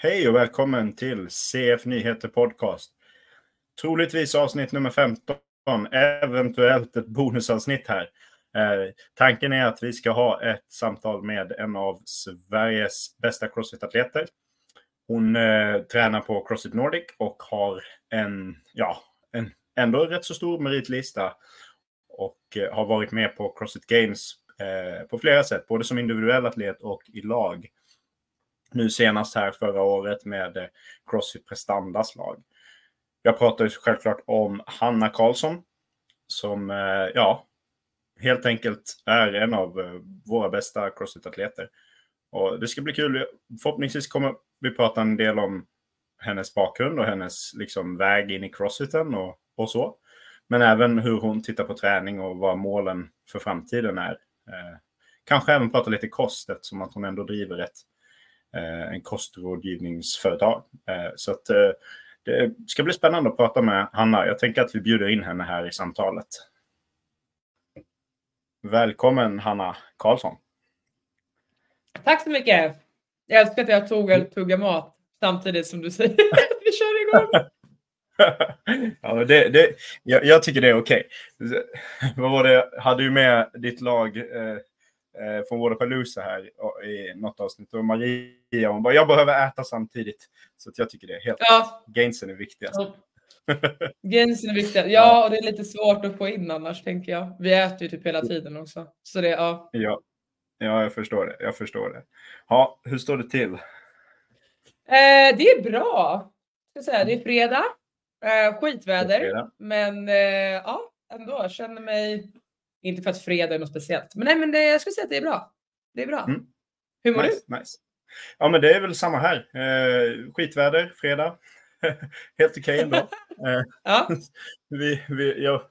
Hej och välkommen till CF Nyheter Podcast. Troligtvis avsnitt nummer 15, eventuellt ett bonusavsnitt här. Eh, tanken är att vi ska ha ett samtal med en av Sveriges bästa crossfit-atleter. Hon eh, tränar på Crossfit Nordic och har en, ja, en ändå rätt så stor meritlista och eh, har varit med på Crossfit Games eh, på flera sätt, både som individuell atlet och i lag nu senast här förra året med eh, Crossfit Prestandas lag. Jag pratar ju självklart om Hanna Karlsson som, eh, ja, helt enkelt är en av eh, våra bästa Crossfit-atleter. Och det ska bli kul. Förhoppningsvis kommer vi prata en del om hennes bakgrund och hennes liksom, väg in i crossfiten och, och så. Men även hur hon tittar på träning och vad målen för framtiden är. Eh, kanske även prata lite kost eftersom att hon ändå driver ett en kostrådgivningsföretag. Eh, så att eh, det ska bli spännande att prata med Hanna. Jag tänker att vi bjuder in henne här i samtalet. Välkommen Hanna Karlsson. Tack så mycket. Jag älskar att jag tog och tugga mat samtidigt som du säger vi kör igång. ja, det, det, jag, jag, tycker det är okej. Okay. Vad var det, hade du med ditt lag eh, eh, från Waterpalooza här i något avsnitt. Och Maria hon bara, jag behöver äta samtidigt. Så jag tycker det är helt ja. Gainsen är viktigast. Ja. Gainsen är viktigast. Ja, och det är lite svårt att få in annars tänker jag. Vi äter ju typ hela tiden också. Så det, ja. Ja, ja jag förstår det. Jag förstår det. Ja, hur står det till? Eh, det är bra. Ska säga. Det är fredag. Eh, skitväder. Är fredag. Men eh, ja, ändå. Jag känner mig inte för att fredag är något speciellt. Men nej, men det, jag skulle säga att det är bra. Det är bra. Mm. Hur mår nice, du? Nice. Ja, men det är väl samma här. Eh, skitväder, fredag. Helt okej okay ändå. eh, ja. vi, vi, jag,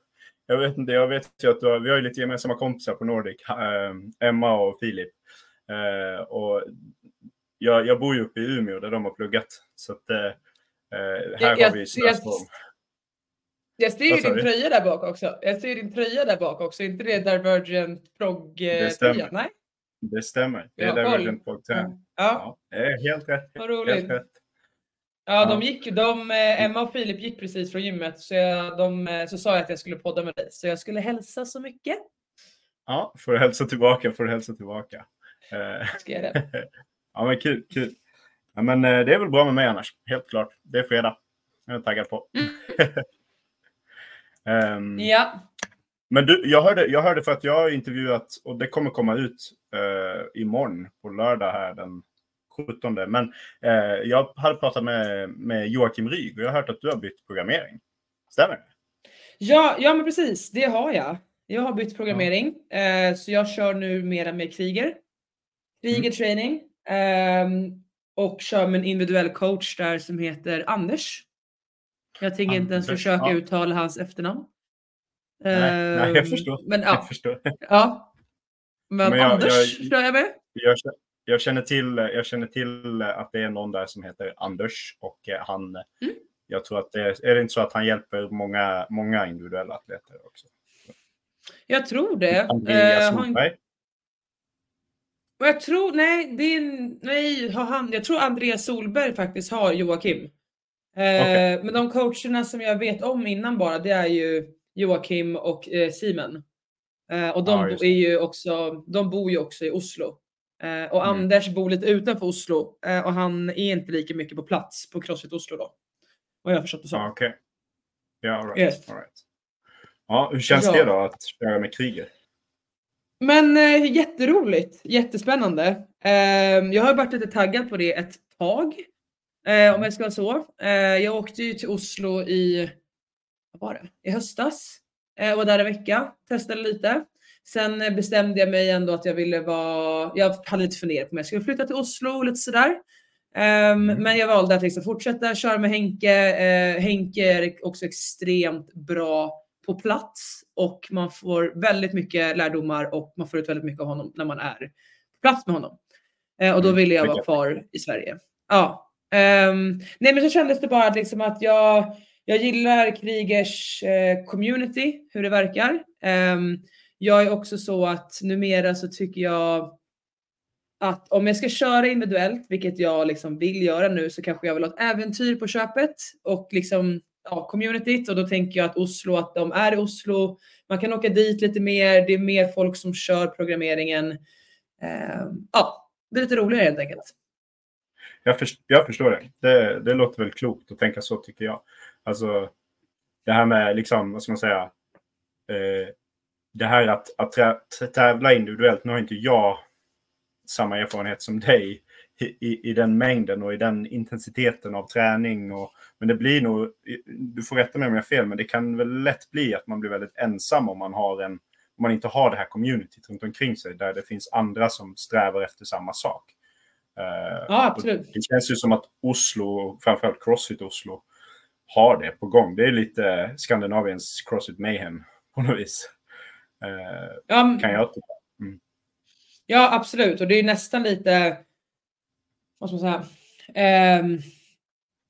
jag vet inte, jag vet ju att har, vi har ju lite gemensamma kompisar på Nordic. Eh, Emma och Filip. Eh, och jag, jag bor ju uppe i Umeå där de har pluggat. Så att, eh, här jag, har vi snöstorm. Jag ser ju din tröja där bak också. Jag ser din tröja där bak också. inte det Divergent prog-tröjan? Nej. Det stämmer. Det är Divergent prog-tröjan. Ja. ja. Det är helt rätt. Vad roligt. Helt rätt. Ja, de gick, de, eh, Emma och Filip gick precis från gymmet så, jag, de, eh, så sa jag att jag skulle podda med dig. Så jag skulle hälsa så mycket. Ja, får du hälsa tillbaka, får du hälsa tillbaka. Eh, ska jag det. ja, men kul, kul. Ja, men det är väl bra med mig annars, helt klart. Det är fredag. Jag är taggad på. Mm. Um, ja. Men du, jag hörde, jag hörde för att jag har intervjuat, och det kommer komma ut uh, imorgon på lördag här den 17. Men uh, jag hade pratat med, med Joakim Ryg och jag har hört att du har bytt programmering. Stämmer det? Ja, ja men precis. Det har jag. Jag har bytt programmering. Ja. Uh, så jag kör nu mera med Kriger. Kriger mm. training. Um, och kör med en individuell coach där som heter Anders. Jag tänker inte ens försöka ja. uttala hans efternamn. Nej, nej jag ehm, förstår. Men ja. Jag förstår. Ja. Men, Men jag, Anders jag, kör jag med. Jag, jag, känner till, jag känner till att det är någon där som heter Anders och eh, han, mm. jag tror att det är, är det inte så att han hjälper många, många individuella atleter också? Jag tror det. Andreas uh. Jag tror, nej, det är, nej, har han, jag tror Andreas Solberg faktiskt har Joakim. Okay. Eh, men de coacherna som jag vet om innan bara, det är ju Joakim och eh, Simen. Eh, och de, ja, är ju också, de bor ju också i Oslo. Eh, och mm. Anders bor lite utanför Oslo eh, och han är inte lika mycket på plats på Crossfit Oslo då. Vad jag förstått det som. Okej. Okay. Ja, all right. Yes. all right. Ja, hur känns ja. det då att köra med kriget? Men eh, jätteroligt, jättespännande. Eh, jag har varit lite taggad på det ett tag. Eh, om jag ska vara så. Eh, jag åkte ju till Oslo i, vad var det, i höstas. Eh, var där en vecka, testade lite. Sen eh, bestämde jag mig ändå att jag ville vara, jag hade lite funderat på om jag skulle flytta till Oslo och lite sådär. Um, men jag valde att liksom fortsätta köra med Henke. Uh, Henke är också extremt bra på plats och man får väldigt mycket lärdomar och man får ut väldigt mycket av honom när man är på plats med honom. Uh, och då mm, ville jag vara kvar i Sverige. Ja, Um, nej men så kändes det bara liksom att jag, jag gillar Krigers eh, community, hur det verkar. Um, jag är också så att numera så tycker jag att om jag ska köra individuellt, vilket jag liksom vill göra nu, så kanske jag vill ha ett äventyr på köpet och liksom ja, communityt och då tänker jag att Oslo, att de är i Oslo. Man kan åka dit lite mer. Det är mer folk som kör programmeringen. Um, ja, det är lite roligare helt enkelt. Jag, förstår, jag förstår det. det. det. låter väl klokt att tänka så tycker jag. Alltså det här med liksom, vad ska man säga? Eh, det här att, att tävla individuellt. Nu har inte jag samma erfarenhet som dig i, i den mängden och i den intensiteten av träning. Och, men det blir nog, du får rätta mig om jag har fel, men det kan väl lätt bli att man blir väldigt ensam om man, har en, om man inte har det här communityt runt omkring sig där det finns andra som strävar efter samma sak. Uh, ja, absolut. Det känns ju som att Oslo, framförallt Crossfit Oslo, har det på gång. Det är lite Skandinaviens Crossfit Mayhem på något vis. Um, kan jag tycka. Mm. Ja, absolut. Och det är nästan lite vad ska man säga, eh,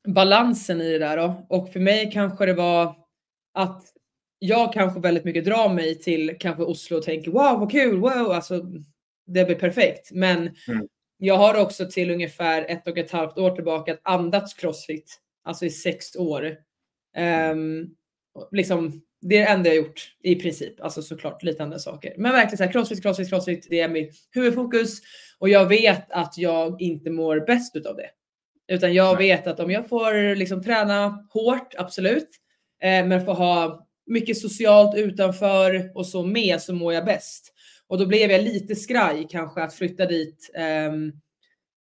balansen i det där då. Och för mig kanske det var att jag kanske väldigt mycket drar mig till kanske Oslo och tänker wow vad kul, wow, alltså det blir perfekt. Men mm. Jag har också till ungefär ett och ett halvt år tillbaka andats crossfit, alltså i sex år. Um, liksom, det är det enda jag gjort i princip, alltså såklart lite andra saker. Men verkligen så här, crossfit, crossfit, crossfit, det är mitt huvudfokus. Och jag vet att jag inte mår bäst utav det. Utan jag vet att om jag får liksom träna hårt, absolut, eh, men får ha mycket socialt utanför och så med så mår jag bäst. Och då blev jag lite skraj kanske att flytta dit. Eh,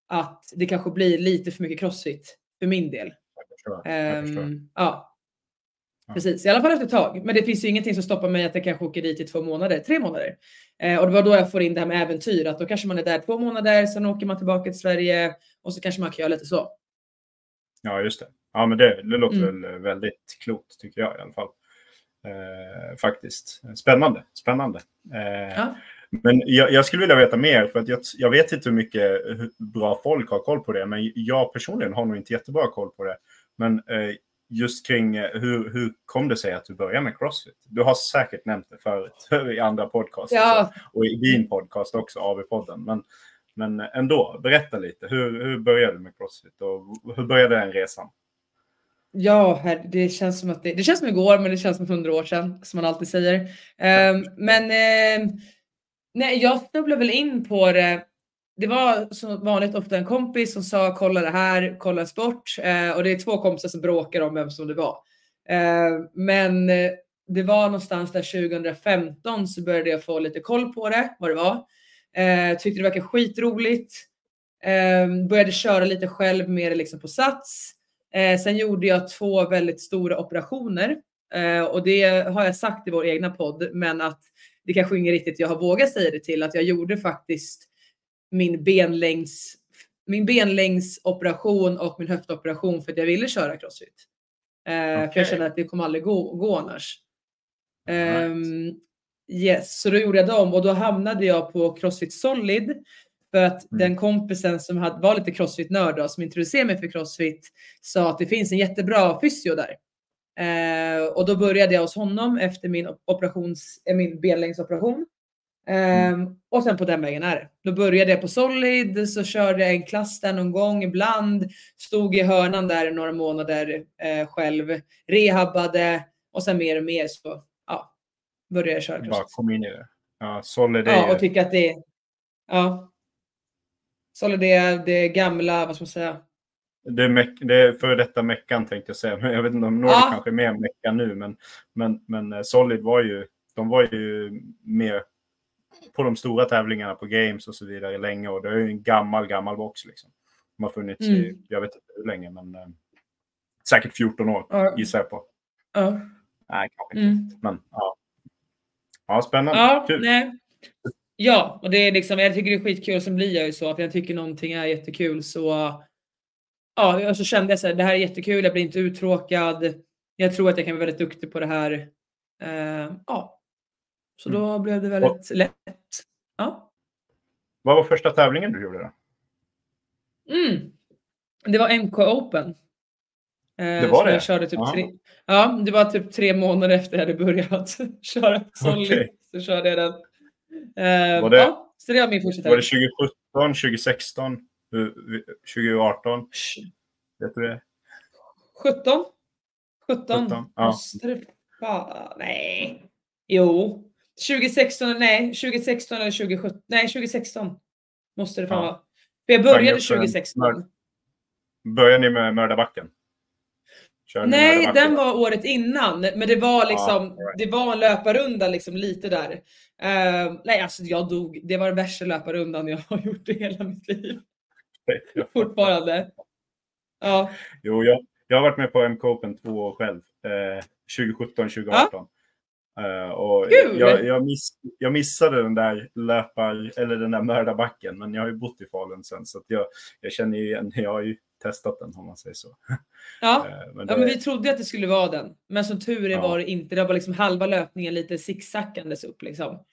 att det kanske blir lite för mycket crossfit för min del. Jag förstår. Jag förstår. Um, ja. Precis, i alla fall efter ett tag. Men det finns ju ingenting som stoppar mig att jag kanske åker dit i två månader, tre månader. Eh, och det var då jag får in det här med äventyr, att då kanske man är där två månader, sen åker man tillbaka till Sverige och så kanske man kan göra lite så. Ja, just det. Ja, men det, det låter mm. väl väldigt klokt tycker jag i alla fall. Eh, faktiskt. Spännande, spännande. Eh, ja. Men jag, jag, skulle vilja veta mer, för att jag, jag vet inte hur mycket bra folk har koll på det, men jag personligen har nog inte jättebra koll på det. Men eh, just kring eh, hur, hur kom det sig att du började med Crossfit? Du har säkert nämnt det förut i andra podcast ja. och, i din podcast också, AV-podden. Men, men ändå, berätta lite. Hur, hur började du med Crossfit och hur började den resan? Ja, det känns som att det, det känns som igår, men det känns som hundra år sedan, som man alltid säger. Um, men uh, nej, jag snubblade väl in på det det var som vanligt ofta en kompis som sa kolla det här, kolla en sport. Eh, och det är två kompisar som bråkar om vem som det var. Men eh, det var någonstans där 2015 så började jag få lite koll på det, vad det var. Tyckte det verkade skitroligt. Eh, började köra lite själv mer liksom på sats. Eh, sen gjorde jag två väldigt stora operationer eh, och det har jag sagt i vår egna podd, men att det kanske ingen riktigt jag har vågat säga det till att jag gjorde faktiskt min benlängs min benlängdsoperation och min höftoperation för att jag ville köra crossfit. Eh, okay. För jag kände att det kommer aldrig gå, gå annars. Right. Um, yes, så då gjorde jag dem och då hamnade jag på Crossfit Solid för att mm. den kompisen som hade, var lite crossfit-nörd som introducerade mig för crossfit sa att det finns en jättebra fysio där. Eh, och då började jag hos honom efter min, operations, eh, min benlängdsoperation. Mm. Um, och sen på den vägen är det. Då började jag på Solid, så körde jag en klass där någon gång ibland. Stod i hörnan där några månader eh, själv. Rehabbade och sen mer och mer så ja, började jag köra. Bara kom in i det. Ja, Solid är... Ja, och tycka att det är... Ja. Solid är det gamla, vad ska man säga? Det är, meck, det är före detta Meckan tänkte jag säga. Men jag vet inte om några ja. kanske är mer Mecka nu. Men, men, men eh, Solid var ju, de var ju mer på de stora tävlingarna på Games och så vidare länge. Och det är ju en gammal, gammal box liksom. De har funnits mm. i, jag vet inte hur länge, men eh, säkert 14 år ja. gissar jag på. Ja. Nej, kanske inte. Mm. Men ja. Ja, spännande. Ja, Kul. Nej. Ja, och det är liksom, jag tycker det är skitkul. Sen blir jag ju så att jag tycker någonting är jättekul så ja, så kände jag så här, det här är jättekul. Jag blir inte uttråkad. Jag tror att jag kan vara väldigt duktig på det här. Uh, ja, så mm. då blev det väldigt och, lätt. Ja. Vad var första tävlingen du gjorde då? Mm. Det var MK Open. Eh, det var det? Jag körde typ tre, ja, det var typ tre månader efter jag hade börjat köra Solid. Okay. Så körde jag den. Eh, var det, ja, så det var min första tävling. Var det 2016, 2018? Vet du det? 17? 17? 17 ja. Nej. Jo. 2016, nej. 2016 eller 2017. Nej, 2016 måste det fan ja. vara. För jag började 2016. Började ni med Mördarbacken? Nej, den var året innan. Men det var liksom, ah, right. det var en löparrunda liksom lite där. Uh, nej, alltså jag dog. Det var den värsta löparrundan jag har gjort i hela mitt liv. Fortfarande. Ja. Jo, jag, jag har varit med på MK Open två år själv. Eh, 2017, 2018. Ja. Uh, och jag, jag, miss, jag, missade den där löpar eller den där mördarbacken, men jag har ju bott i Falun sen så jag, jag känner ju igen. Jag har ju testat den om man säger så. Ja, uh, men, det... ja men vi trodde att det skulle vara den, men som tur är ja. var det inte. Det var liksom halva löpningen lite zigzackandes upp liksom.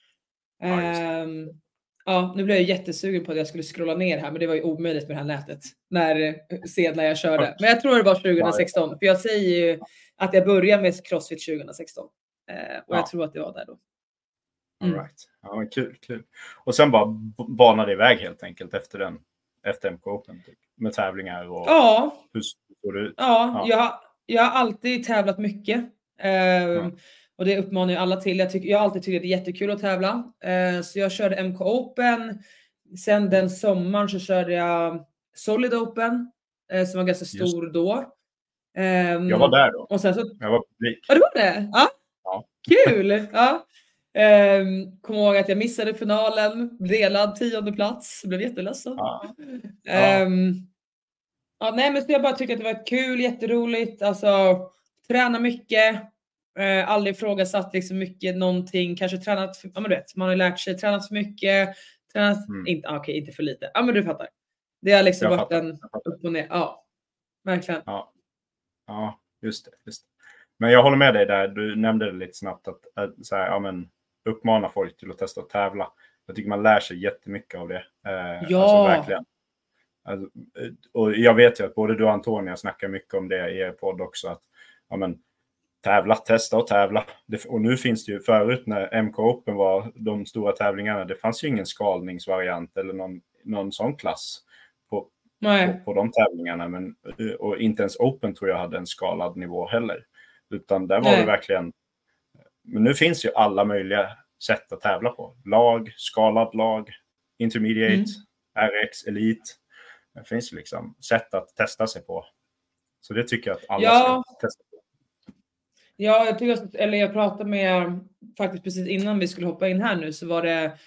Ja, um, ja, nu blev jag jättesugen på att jag skulle scrolla ner här, men det var ju omöjligt med det här nätet när sen när jag körde. Men jag tror det var 2016, för jag säger ju att jag började med Crossfit 2016. Eh, och ja. jag tror att det var där då. Mm. All right. Ja, kul, kul. Och sen bara banade iväg helt enkelt efter den, efter MK Open typ, med tävlingar och ja. hur såg det ut? Ja, ja. Jag, jag har alltid tävlat mycket. Eh, ja. Och det uppmanar jag alla till. Jag, tycker, jag har alltid tyckt att det är jättekul att tävla. Eh, så jag körde MK Open. Sen den sommaren så körde jag Solid Open eh, som var ganska stor då. Um, jag var där då. Och sen så... Jag var publik. Ja, du var det? Ja. ja. Kul! Ja. Um, Kommer ihåg att jag missade finalen, delad tionde plats. Blev jätteledsen. Ja. Um, ja, nej, men så jag bara tyckte att det var kul, jätteroligt. Alltså, träna mycket. Uh, aldrig ifrågasatt liksom mycket någonting. Kanske tränat, ja men du vet, man har lärt sig, tränat för mycket. Tränat, mm. inte, okej, okay, inte för lite. Ja men du fattar. Det har liksom jag varit fattar, en upp och ner. Ja, verkligen. Ja. Ja, just det, just det. Men jag håller med dig där. Du nämnde det lite snabbt att, att så här, ja, men, uppmana folk till att testa att tävla. Jag tycker man lär sig jättemycket av det. Eh, alltså, ja. Alltså, verkligen. Alltså, och jag vet ju att både du och Antonia snackar mycket om det i er podd också. Att, ja, men, tävla, testa och tävla. Det, och nu finns det ju förut när MK Open var de stora tävlingarna. Det fanns ju ingen skalningsvariant eller någon, någon sån klass på, på, de tävlingarna. Men, och inte ens Open tror jag hade en skalad nivå heller. Utan där var Nej. det verkligen... Men nu finns ju alla möjliga sätt att tävla på. Lag, skalad lag, intermediate, mm. RX, Elite. Det finns liksom sätt att testa sig på. Så det tycker jag att alla ja. ska testa på. Ja, jag, tycker, eller jag pratade med, faktiskt precis innan vi skulle hoppa in här nu, så var det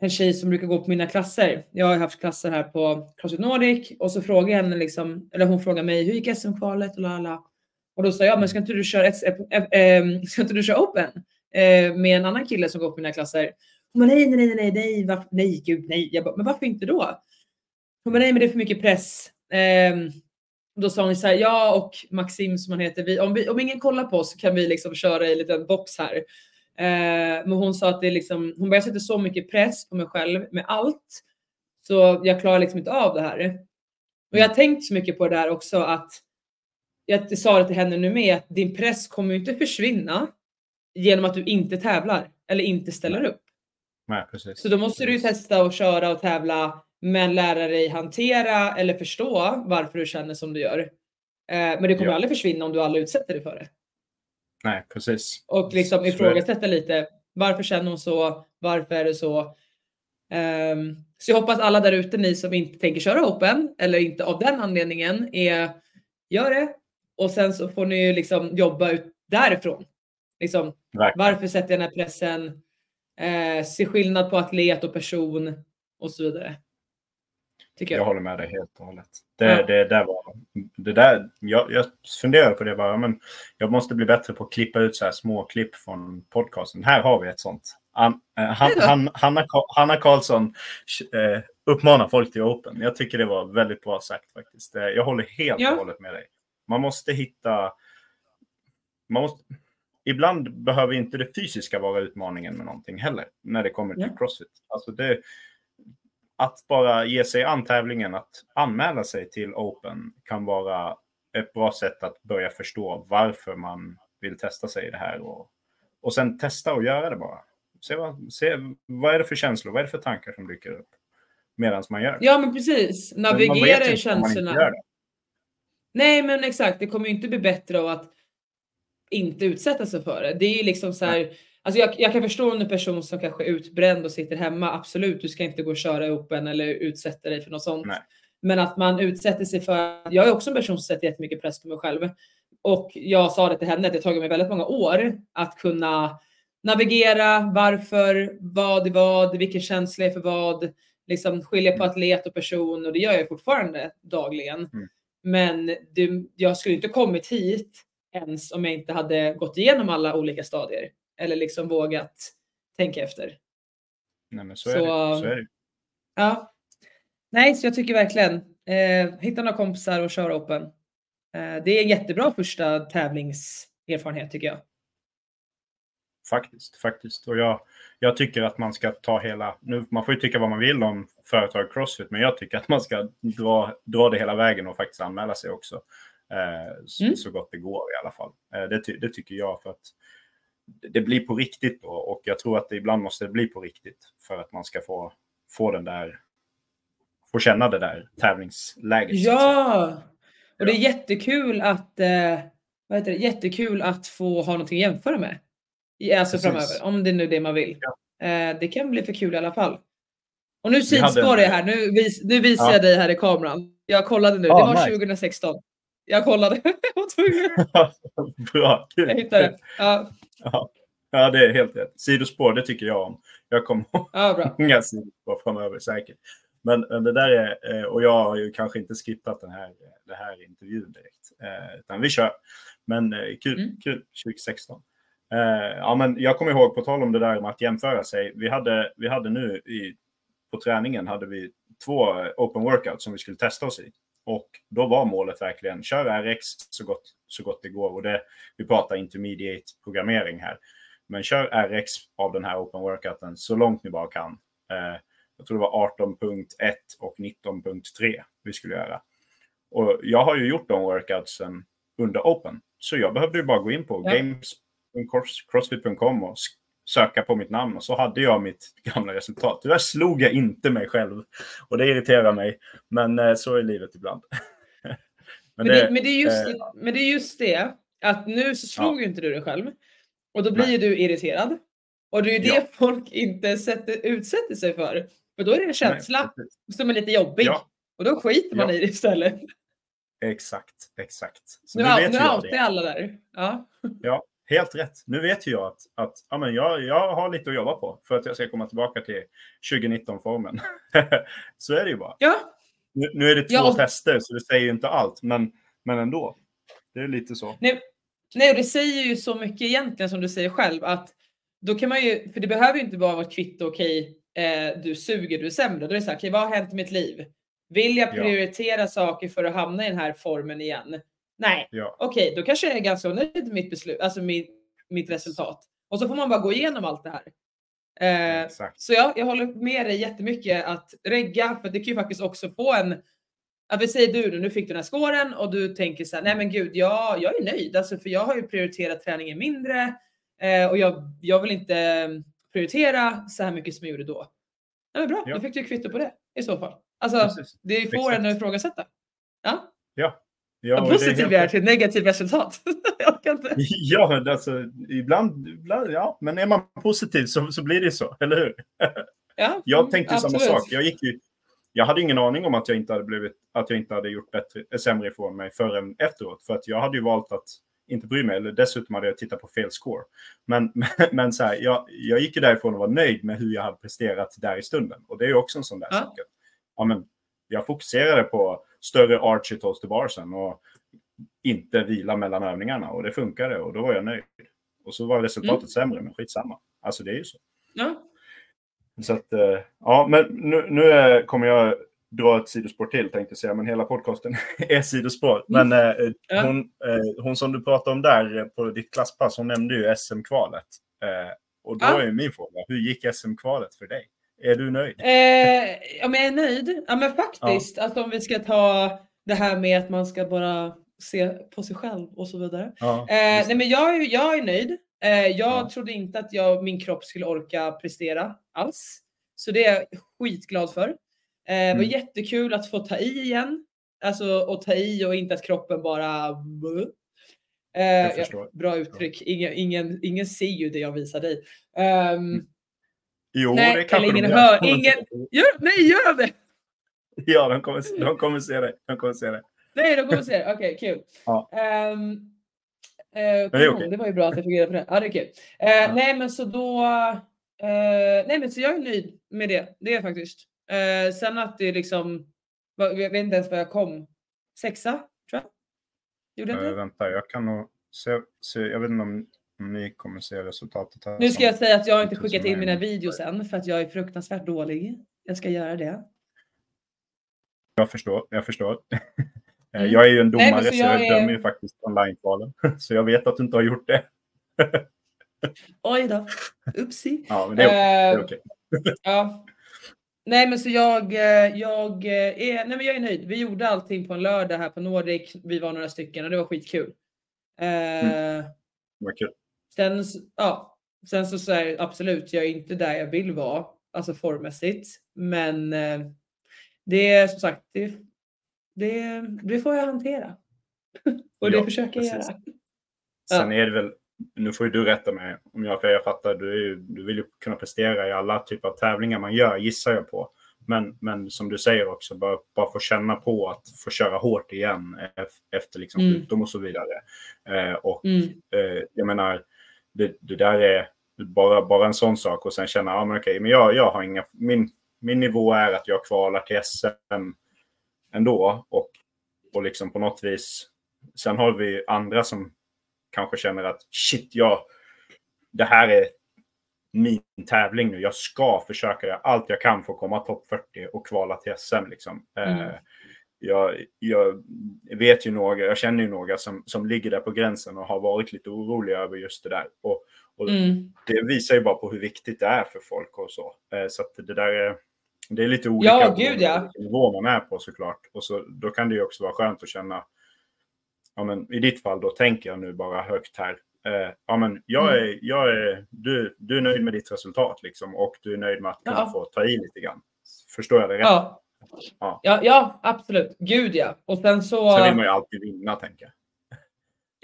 en tjej som brukar gå på mina klasser. Jag har haft klasser här på Crossfit Nordic och så frågar jag henne liksom, eller hon frågar mig hur gick SM-kvalet och lala. Och då sa jag, men ska inte du köra, ett, äh, äh, ska inte du köra open äh, med en annan kille som går på mina klasser? Hon bara, nej, nej, nej, nej, nej, varför, nej, gud, nej. Jag bara, men varför inte då? Hon bara, nej, men det är för mycket press. Ehm, då sa hon så här, jag och Maxim som han heter, vi, om, vi, om ingen kollar på oss så kan vi liksom köra i en liten box här. Eh, men hon sa att det är liksom, hon bara, jag sätter så mycket press på mig själv med allt. Så jag klarar liksom inte av det här. Och jag har tänkt så mycket på det där också att jag sa det till henne nu med att din press kommer inte försvinna genom att du inte tävlar eller inte ställer upp. Nej, precis. Så då måste du testa och köra och tävla men lära dig hantera eller förstå varför du känner som du gör. Eh, men det kommer ja. aldrig försvinna om du aldrig utsätter dig för det. Nej, precis. Och liksom ifrågasätta lite. Varför känner hon så? Varför är det så? Um, så jag hoppas alla där ute, ni som inte tänker köra Open eller inte av den anledningen, är gör det. Och sen så får ni ju liksom jobba ut därifrån. Liksom, varför sätter jag den här pressen? Eh, se skillnad på atlet och person och så vidare. Tycker jag. jag håller med dig helt och hållet. Det, ja. det, där var, det där, jag, jag funderar på det bara, men jag måste bli bättre på att klippa ut så här små klipp från podcasten. Här har vi ett sånt. An, eh, han, han, Hanna, Hanna Karlsson eh, uppmanar folk till Open. Jag tycker det var väldigt bra sagt faktiskt. Eh, jag håller helt ja. och hållet med dig. Man måste hitta... Man måste, ibland behöver inte det fysiska vara utmaningen med någonting heller, när det kommer till ja. Crossfit. Alltså det, att bara ge sig an tävlingen, att anmäla sig till Open kan vara ett bra sätt att börja förstå varför man vill testa sig i det här. Och, och sen testa och göra det bara. Se vad, se, vad är det för känslor, vad är det för tankar som dyker upp? medan man gör Ja, men precis. Navigera i känslorna. Nej, men exakt. Det kommer ju inte bli bättre av att inte utsätta sig för det. Det är ju liksom så här. Alltså jag, jag kan förstå en person som kanske är utbränd och sitter hemma. Absolut, du ska inte gå och köra upp en eller utsätta dig för något sånt. Nej. Men att man utsätter sig för. Jag är också en person som sätter jättemycket press på mig själv och jag sa det till henne att det tagit mig väldigt många år att kunna navigera. Varför? Vad är vad? Vilken känsla är för vad? Liksom skilja på atlet och person och det gör jag fortfarande dagligen. Mm. Men det, jag skulle inte kommit hit ens om jag inte hade gått igenom alla olika stadier eller liksom vågat tänka efter. Nej, men så, är Så- det. så är det. Ja. Nej, så jag tycker verkligen eh, hitta några kompisar och köra open. Eh, det är en jättebra första tävlingserfarenhet tycker jag. Faktiskt, faktiskt. Och jag, jag tycker att man ska ta hela, nu, man får ju tycka vad man vill om företag Crossfit, men jag tycker att man ska dra, dra det hela vägen och faktiskt anmäla sig också. Eh, så, Mm. så gott det går i alla fall. Eh, det, ty, det tycker jag för att det blir på riktigt då och jag tror att det ibland måste bli på riktigt för att man ska få, få den där, få känna det där tävlingsläget. Ja, och det är jättekul att eh, vad heter det? Jättekul att få ha någonting att jämföra med. Alltså Precis. framöver, om det nu är det man vill. Ja. Eh, det kan bli för kul i alla fall. Och nu en- jag här, nu, vis, nu visar Ja. jag dig här i kameran. Jag kollade nu, Ja, det var nice. 2016. Jag kollade, jag var tvungen. Bra, kul. Jag hittade. Ja, Ja. ja, det är helt rätt. Sidospår, det tycker jag om. Jag kommer ja, bra. många sidospår framöver säkert. Men, men det där är, eh, och jag har ju kanske inte skippat den här, det här intervjun direkt. Eh, Utan vi kör. Men eh, kul, Mm. kul 2016. Eh, Ja, men jag kommer ihåg, på tal om det där med att jämföra sig. Vi hade, vi hade nu i, på träningen hade vi två open workouts som vi skulle testa oss i. Och då var målet verkligen, kör RX så gott, så gott det går. Och det, vi pratar intermediate programmering här. Men kör RX av den här open workouten så långt ni bara kan. Eh, jag tror det var 18.1 och 19.3 vi skulle göra. Och jag har ju gjort de workoutsen under open. Så jag behövde ju bara gå in på Ja. games.crossfit.com och söka på mitt namn och så hade jag mitt gamla resultat. Tyvärr slog jag inte mig själv och det irriterar mig. Men eh, så är livet ibland. Men det, men, det är just, eh, men det är just det, att nu så slog Ja. ju inte du dig själv. Och då blir Nej. ju du irriterad. Och det är ju det Ja. folk inte sätter, utsätter sig för. För då är det en känsla Nej, som är lite jobbig. Ja. Och då skiter man Ja. i det istället. Exakt, exakt. Så Nu, outar jag alla där. Ja. Ja, helt rätt. Nu vet ju jag att, att ja, men jag, jag har lite att jobba på för att jag ska komma tillbaka till 2019-formen. så är det ju bara. ja, Nu, nu är det två Ja, tester så det säger ju inte allt, men, men ändå. Det är lite så. Nej, nej, och det säger ju så mycket egentligen som du säger själv att då kan man ju, för det behöver ju inte bara vara ett kvitto, okej, eh, du suger, du är sämre. Då är det så här, okej, vad har hänt i mitt liv? Vill jag Ja. prioritera saker för att hamna i den här formen igen? Nej, Ja, okej, då kanske jag är ganska nöjd med mitt beslut, alltså mitt, mitt resultat. Och så får man bara gå igenom allt det här. Eh, exakt. så jag, jag håller med dig jättemycket att regga, för det kan ju faktiskt också få en att vi säger du nu, nu fick du den här scoren och du tänker så här, nej men gud, jag, jag är nöjd, alltså för jag har ju prioriterat träningen mindre eh, och jag, jag vill inte eh, prioritera så här mycket som jag gjorde då. Ja, men bra, Ja. då fick du kvitto på det i så fall. Alltså, Precis. det får en att ifrågasätta. Ja, Ja, är positiv helt är rätt. till negativt resultat. Ja, men alltså, ibland, ibland, ja, men är man positiv så, så blir det så, eller hur? Ja, Jag mm, tänkte samma absolut. sak. Jag, gick ju, jag hade ingen aning om att jag inte hade, blivit, att jag inte hade gjort bättre, eh, sämre ifrån mig förrän efteråt. För att jag hade ju valt att inte bry mig. Eller dessutom hade jag tittat på fel score. Men, men så här, jag, jag gick ju därifrån och var nöjd med hur jag hade presterat där i stunden. Och det är ju också en sån där Ja. sak. Ja, men jag fokuserade på större arch i toast to barsen och inte vila mellan övningarna. Och det funkade och då var jag nöjd. Och så var resultatet Mm. sämre, men skitsamma. Alltså det är ju så. Ja, Så att, eh, ja, men nu, nu är, kommer jag dra ett sidospår till tänkte jag säga, men hela podcasten är sidospår. Men eh, Ja. hon, eh, hon som du pratade om där eh, på ditt klasspass, hon nämnde ju SM-kvalet. Eh, och då Ja. är min fråga, hur gick SM-kvalet för dig? Är du nöjd? Eh, om jag är nöjd? Ja men faktiskt, alltså om vi ska ta det här med att man ska bara se på sig själv och så vidare. Ja, Eh, nej men jag, är- jag är nöjd. Eh, jag Ja. trodde inte att jag, min kropp skulle orka prestera alls. Så det är jag skitglad för. Eh, det var Mm. jättekul att få ta i igen. Alltså och ta i och inte att kroppen bara... Eh, ja, bra uttryck. Ingen, ingen, ingen ser ju det jag visar dig. Ehm, Mm. Jo, Nej, det kanske eller ingen de hör- gör. ingen- gör, nej, gör det! Ja, de kommer, de kommer se det. De kommer se det. Nej, de kommer se det. Okej, kul. Ja. Eh, är kanon, okej. Det var ju bra att jag fick reda på det. Ja, det är kul. Eh, Nej, men så då... Eh, nej, men så jag är nöjd med det. Det är jag faktiskt. Sen att det liksom... Jag vet inte ens vad jag kom. Sexa, tror jag. Gjorde jag Uh, inte? vänta, jag kan nog se, se. Jag vet inte om ni kommer se resultatet här. Nu ska jag säga att jag inte 1000 skickat in mina videos än för att jag är fruktansvärt dålig. Jag ska göra det. Jag förstår. Jag förstår. Eh, Mm. Jag är ju en Nej, domare så så jag jag är- dömer ju faktiskt online-kvalen. Så jag vet att du inte har gjort det. Oj då. Upsi. Ja, men det är, okej. det Eh, okej. Ja. Nej men så jag, eh, jag, är, nej, men jag är nöjd. Vi gjorde allting på en lördag här på Nordic. Vi var några stycken och det var skitkul. Eh, Vad kul. Sen, ja, sen så säger absolut, jag är inte där jag vill vara, alltså formmässigt. Men eh, det är som sagt, det, det, det får jag hantera. och det Ja, försöker jag precis. göra. Sen är det väl, nu får ju du rätta mig om jag, för jag fattar, du, ju, du vill ju kunna prestera i alla typer av tävlingar man gör, gissar jag på. Men, men som du säger också, bara, bara få känna på att få köra hårt igen ef- efter liksom Mm. sjukdom och så vidare. Eh, och Mm. eh, jag menar, det, det där är bara, bara en sån sak och sen känna, ja men okej, men jag, jag har inga, min, min nivå är att jag kvalar till SM ändå och, och liksom på något vis, sen har vi andra som kanske känner att shit, jag, det här är min tävling nu. Jag ska försöka göra allt jag kan för att komma topp 40 och kvala till SM. Liksom. Eh, mm. Eh, jag, jag vet ju några, jag känner ju några som, som ligger där på gränsen och har varit lite oroliga över just det där. Och, och Mm. det visar ju bara på hur viktigt det är för folk och så. Eh, så att det där är, det är lite olika Ja, gud, ja. nivå man är på såklart. Och så, då kan det ju också vara skönt att känna, ja men i ditt fall då tänker jag nu bara högt här. Eh, ja men jag Mm. är, jag är, du, du är nöjd med ditt resultat liksom och du är nöjd med att kunna Ja. få ta i lite grann. Förstår jag det rätt? Ja. Ja. Ja, ja, absolut. Gud ja. Och sen så... Sen vill man ju alltid vinna tänker jag.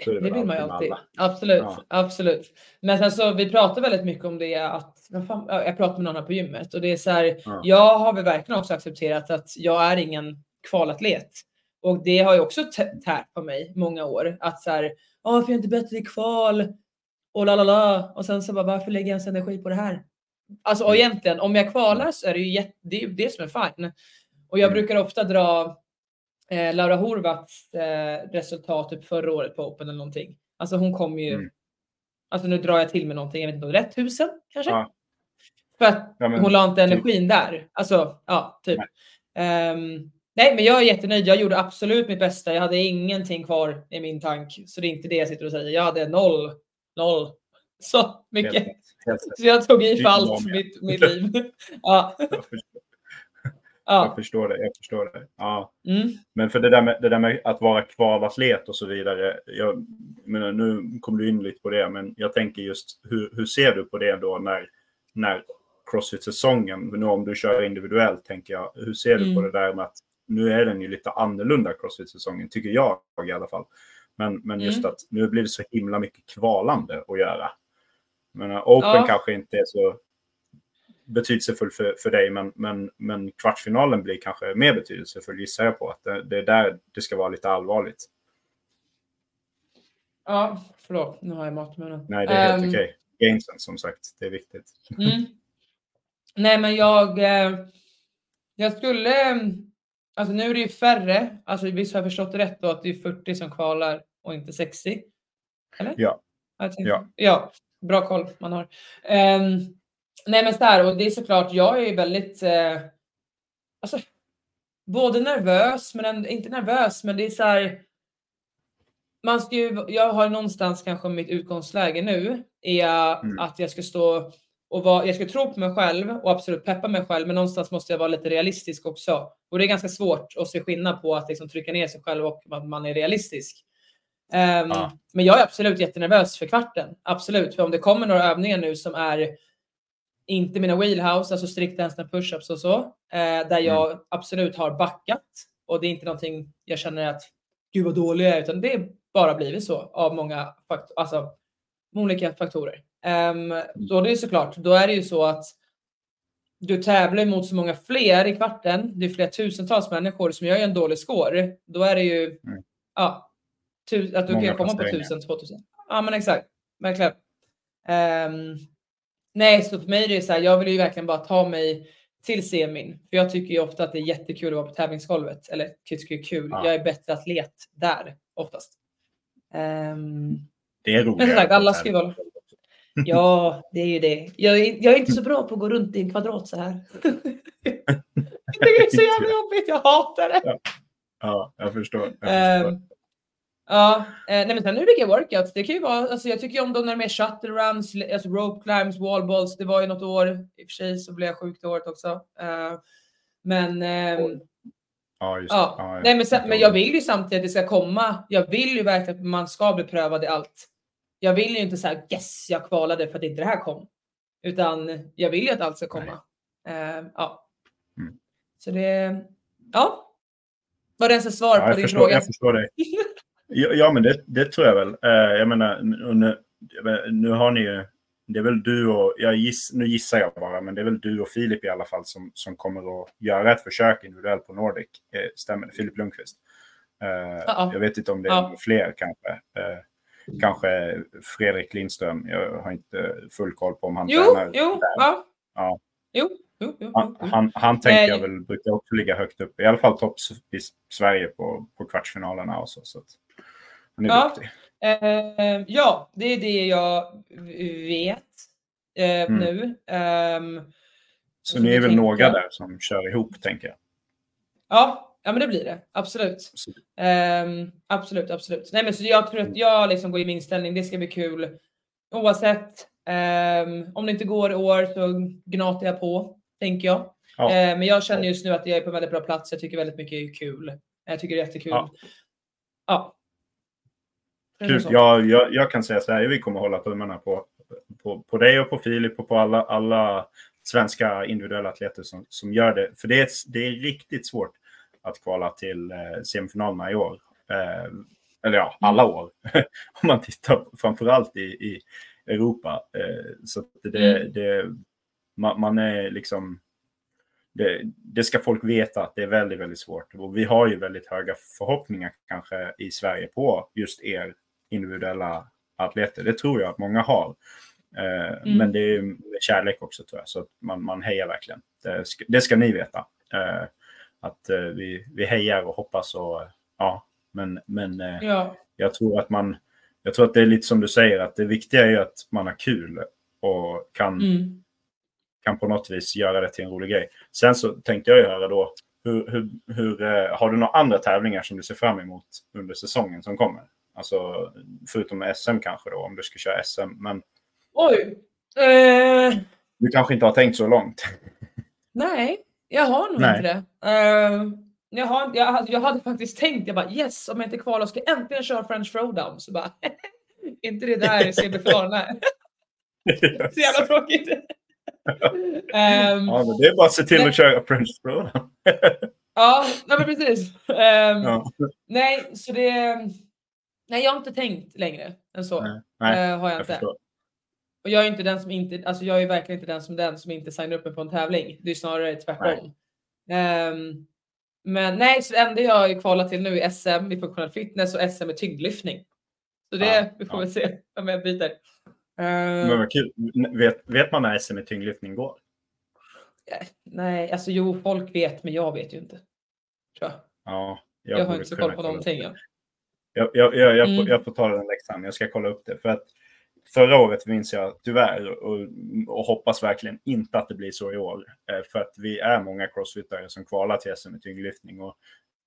Det väl vill man ju alltid. Absolut, Ja. absolut. Men sen så vi pratar väldigt mycket om det att, fan, ja, jag pratar med någon här på gymmet och det är så här, Ja. jag har väl verkligen också accepterat att jag är ingen kvalatlet. Och det har ju också tä- tärt på mig många år. Att så här, "Åh, varför är jag inte bättre i kval? Och la la la. Och sen så bara, varför lägger jag ens energi på det här? Alltså och Mm. egentligen, om jag kvalar så är det ju jätte, det, är ju det som är fine. Och jag Mm. brukar ofta dra eh, Laura Horvats eh, resultat typ förra året på Open eller någonting. Alltså hon kom ju, Mm. alltså nu drar jag till med någonting, jag vet inte om det rätt tusen kanske? Ja. För att Ja, men hon la inte typ. energin där. Alltså ja, typ. Ehm, nej men jag är jättenöjd, jag gjorde absolut mitt bästa, jag hade ingenting kvar i min tank. Så det är inte det jag sitter och säger, jag hade noll, noll. Så mycket. Helt. Helt rätt. Så jag tog i för allt mitt, mitt liv. ja, Jag förstår, jag ja. förstår det. Jag förstår det. Ja. Mm. Men för det där, med, det där med att vara kvalatlet och så vidare. Jag menar, nu kom du in lite på det, men jag tänker just hur, hur ser du på det då när, när Crossfit-säsongen, nu om du kör individuellt, tänker jag. Hur ser du på Mm. det där med att nu är den ju lite annorlunda Crossfit-säsongen, tycker jag i alla fall. Men, men just Mm. att nu blir det så himla mycket kvalande att göra. Men Open Ja. kanske inte är så betydelsefull för, för dig, men, men, men kvartsfinalen blir kanske mer betydelsefull gissar jag på. Att det, det är där det ska vara lite allvarligt. ja, förlåt, nu har jag mat i munnen. Nej, det är helt Ehm, okej. Gamesen som sagt, det är viktigt. Mm. Nej, men jag, eh, jag skulle, alltså nu är det ju färre, alltså visst har jag förstått rätt då att det är 40 som kvalar och inte 60? Eller? Ja. Ja. ja, bra koll man har. Ehm, nej men så här, och det är såklart, jag är ju väldigt, eh, alltså, både nervös, men ändå, inte nervös, men det är så här, man ska ju, jag har någonstans kanske mitt utgångsläge nu, är Mm. att jag ska stå och vara, jag ska tro på mig själv och absolut peppa mig själv, men någonstans måste jag vara lite realistisk också. Och det är ganska svårt att se skillnad på att liksom trycka ner sig själv och att man är realistisk. Ehm, Ja. Men jag är absolut jättenervös för kvarten. Absolut, för om det kommer några övningar nu som är inte mina wheelhouse, alltså strikt handstand pushups och så, eh, där jag absolut har backat och det är inte någonting jag känner att gud vad dålig jag är, utan det är bara blivit så av många fakt alltså, olika faktorer. Um, så det är såklart, då är det ju så att du tävlar mot så många fler i kvarten. Det är flera tusentals människor som gör en dålig score. Då är det ju mm. ja, att du många kan komma på 1000, 2000. Ja, men exakt. Verkligen. Um, nej, så för mig är det så här, jag vill ju verkligen bara ta mig till semin. För jag tycker ju ofta att det är jättekul att vara på tävlingsgolvet. Eller tycker det är kul. Ja. Jag är bättre atlet där oftast. Um, det är roligt. Men som sagt, alla ska ju vara... Ja, det är ju det. Jag är, jag är inte så bra på att gå runt i en kvadrat så här. det är så jävla jobbigt. Jag hatar det. Ja, ja jag förstår. Jag förstår. Um, Ja, eh, nej men sen är det mycket workouts. Det kan ju vara, alltså jag tycker ju om de när de är shuttle runs, alltså rope climbs, wall balls. Det var ju något år, i och för sig så blev jag sjuk det året också. Uh, men um, Ja, just ja. ja Nej, men, sen, men jag vill ju samtidigt att det ska komma. Jag vill ju verkligen att man ska bli prövad i allt. Jag vill ju inte säga yes, jag kvalade för att inte det här kom. Utan jag vill ju att allt ska komma. Uh, ja. Mm. Så det, ja. Var det ens ett svar ja, på din förstår, fråga? Jag förstår dig. Ja, men det, det, tror jag väl. Uh, jag menar, nu, nu har ni ju det är väl du och, jag giss, nu gissar jag bara, men det är väl du och Filip i alla fall som, som kommer att göra ett försök individuellt på Nordic. Eh, stämmer det? Filip Lundqvist. -oh. Jag vet inte om det är fler kanske. Kanske Fredrik Lindström. Jag har inte full koll på om han jo, tränar. Jo, där. ja. ja. Jo, jo, jo, han, han, han tänker jag väl brukar också ligga högt upp. I alla fall topp i Sverige på, på kvartsfinalerna och så. att han är ja. duktig. Uh, ja, det är det jag vet uh, mm. nu. Um, så ni är väl några där som kör ihop, tänker jag? Ja, ja men det blir det. Absolut. Um, absolut, absolut. Nej, men så jag tror att jag liksom går i min inställning. Det ska bli kul oavsett. Um, om det inte går i år så gnatar jag på, tänker jag. Ja. Uh, men jag känner just nu att jag är på en väldigt bra plats. Jag tycker väldigt mycket är kul. Jag tycker det är jättekul. Ja. ja. Kul. Ja, jag, jag, kan säga så här, vi kommer hålla tummarna på, på, på dig och på Filip och på alla, alla svenska individuella atleter som, som gör det. För det är, det är riktigt svårt att kvala till eh, semifinalerna i år. Eh, eller ja, alla år. Om man tittar framförallt i, i Europa. Eh, så det, mm. det man, man, är liksom... Det, det, ska folk veta att det är väldigt, väldigt svårt. Och vi har ju väldigt höga förhoppningar kanske i Sverige på just er individuella atleter. Det tror jag att många har. Eh, mm. Men det är kärlek också tror jag, så att man, man hejar verkligen. Det ska, det ska ni veta. Eh, att eh, vi, vi hejar och hoppas och ja, men, men ja. jag tror att man, jag tror att det är lite som du säger, att det viktiga är att man har kul och kan, mm. Kan på något vis göra det till en rolig grej. Sen så tänkte jag ju höra då, hur, hur, hur, har du några andra tävlingar som du ser fram emot under säsongen som kommer? Alltså förutom SM kanske då, om du ska köra SM. Men... Oj! Eh... Du kanske inte har tänkt så långt? Nej, jag har nog Nej. inte det. Uh, jag, har, jag, jag hade faktiskt tänkt, jag bara yes, om jag inte kvalar ska jag äntligen köra French Throwdown. Så bara, inte det där CB-finalen så jävla tråkigt. Um, ja, men det är bara att se till att köra French Throwdown. ja, men precis. Um, ja. Nej, så det Nej, jag har inte tänkt längre än så. Nej, nej, uh, har jag, jag inte. Förstår. Och jag är inte den som inte, alltså jag är verkligen inte den som den som inte signar upp mig på en tävling. Det är snarare tvärtom. Um, men nej, så det enda jag har kvalat till nu är SM i funktionell fitness och SM i tyngdlyftning. Så det, ja, vi får ja. väl se om jag byter. Uh, men vad kul. Vet, vet man när SM i tyngdlyftning går? Nej, alltså jo, folk vet, men jag vet ju inte. Tror jag. Ja, jag, jag har inte så koll på någonting. Ja. Jag, jag, jag, jag, mm. jag får ta den läxan. Jag ska kolla upp det. För att förra året minns jag tyvärr och, och hoppas verkligen inte att det blir så i år. Eh, för att vi är många crossfittare som kvalar till SM i tyngdlyftning. Och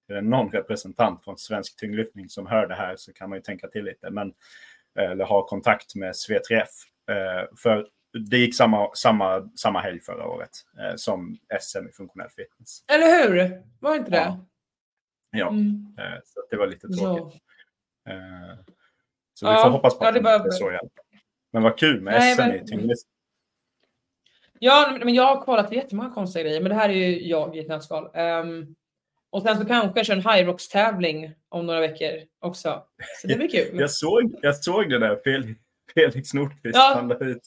är det någon representant från svensk tyngdlyftning som hör det här så kan man ju tänka till lite. Men, eh, eller ha kontakt med SVTF. Eh, för det gick samma, samma, samma helg förra året som SM i funktionell fitness. Eller hur? Var inte det? Ja. Ja, mm. så det var lite tråkigt. Eh, så vi får hoppas på att ja, det, bara... det är så igen. Men vad kul med SM i tyngdlyft. Ja, men jag har kollat jättemånga konstiga grejer, men det här är ju jag i ett nötskal. Um, och sen så kanske jag kör en High Rocks tävling om några veckor också. Så det blir kul. jag, såg, jag såg det där Felix, Felix Nordqvist ja. han la ut.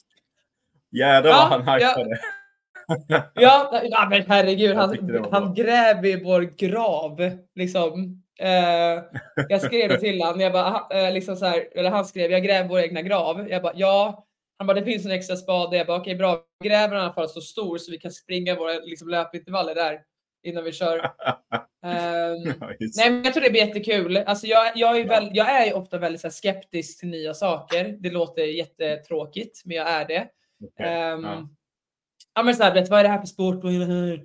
Jädrar ja, vad han hypade. Ja. ja, men herregud, han, han gräver i vår grav. Liksom. Uh, jag skrev det till honom, jag bara, uh, liksom så här, eller han skrev, jag gräver vår egna grav. Jag bara, ja. Han bara, det finns en extra spade. Jag bara, okej okay, bra. Gräver i alla fall så stor så vi kan springa våra liksom, löpintervaller där innan vi kör. um, nej, men jag tror det blir jättekul. Alltså, jag, jag, är, väl, jag är ofta väldigt här, skeptisk till nya saker. Det låter jättetråkigt, men jag är det. Okay. Um, ja. ja. men så här, vet, vad är det här för sport?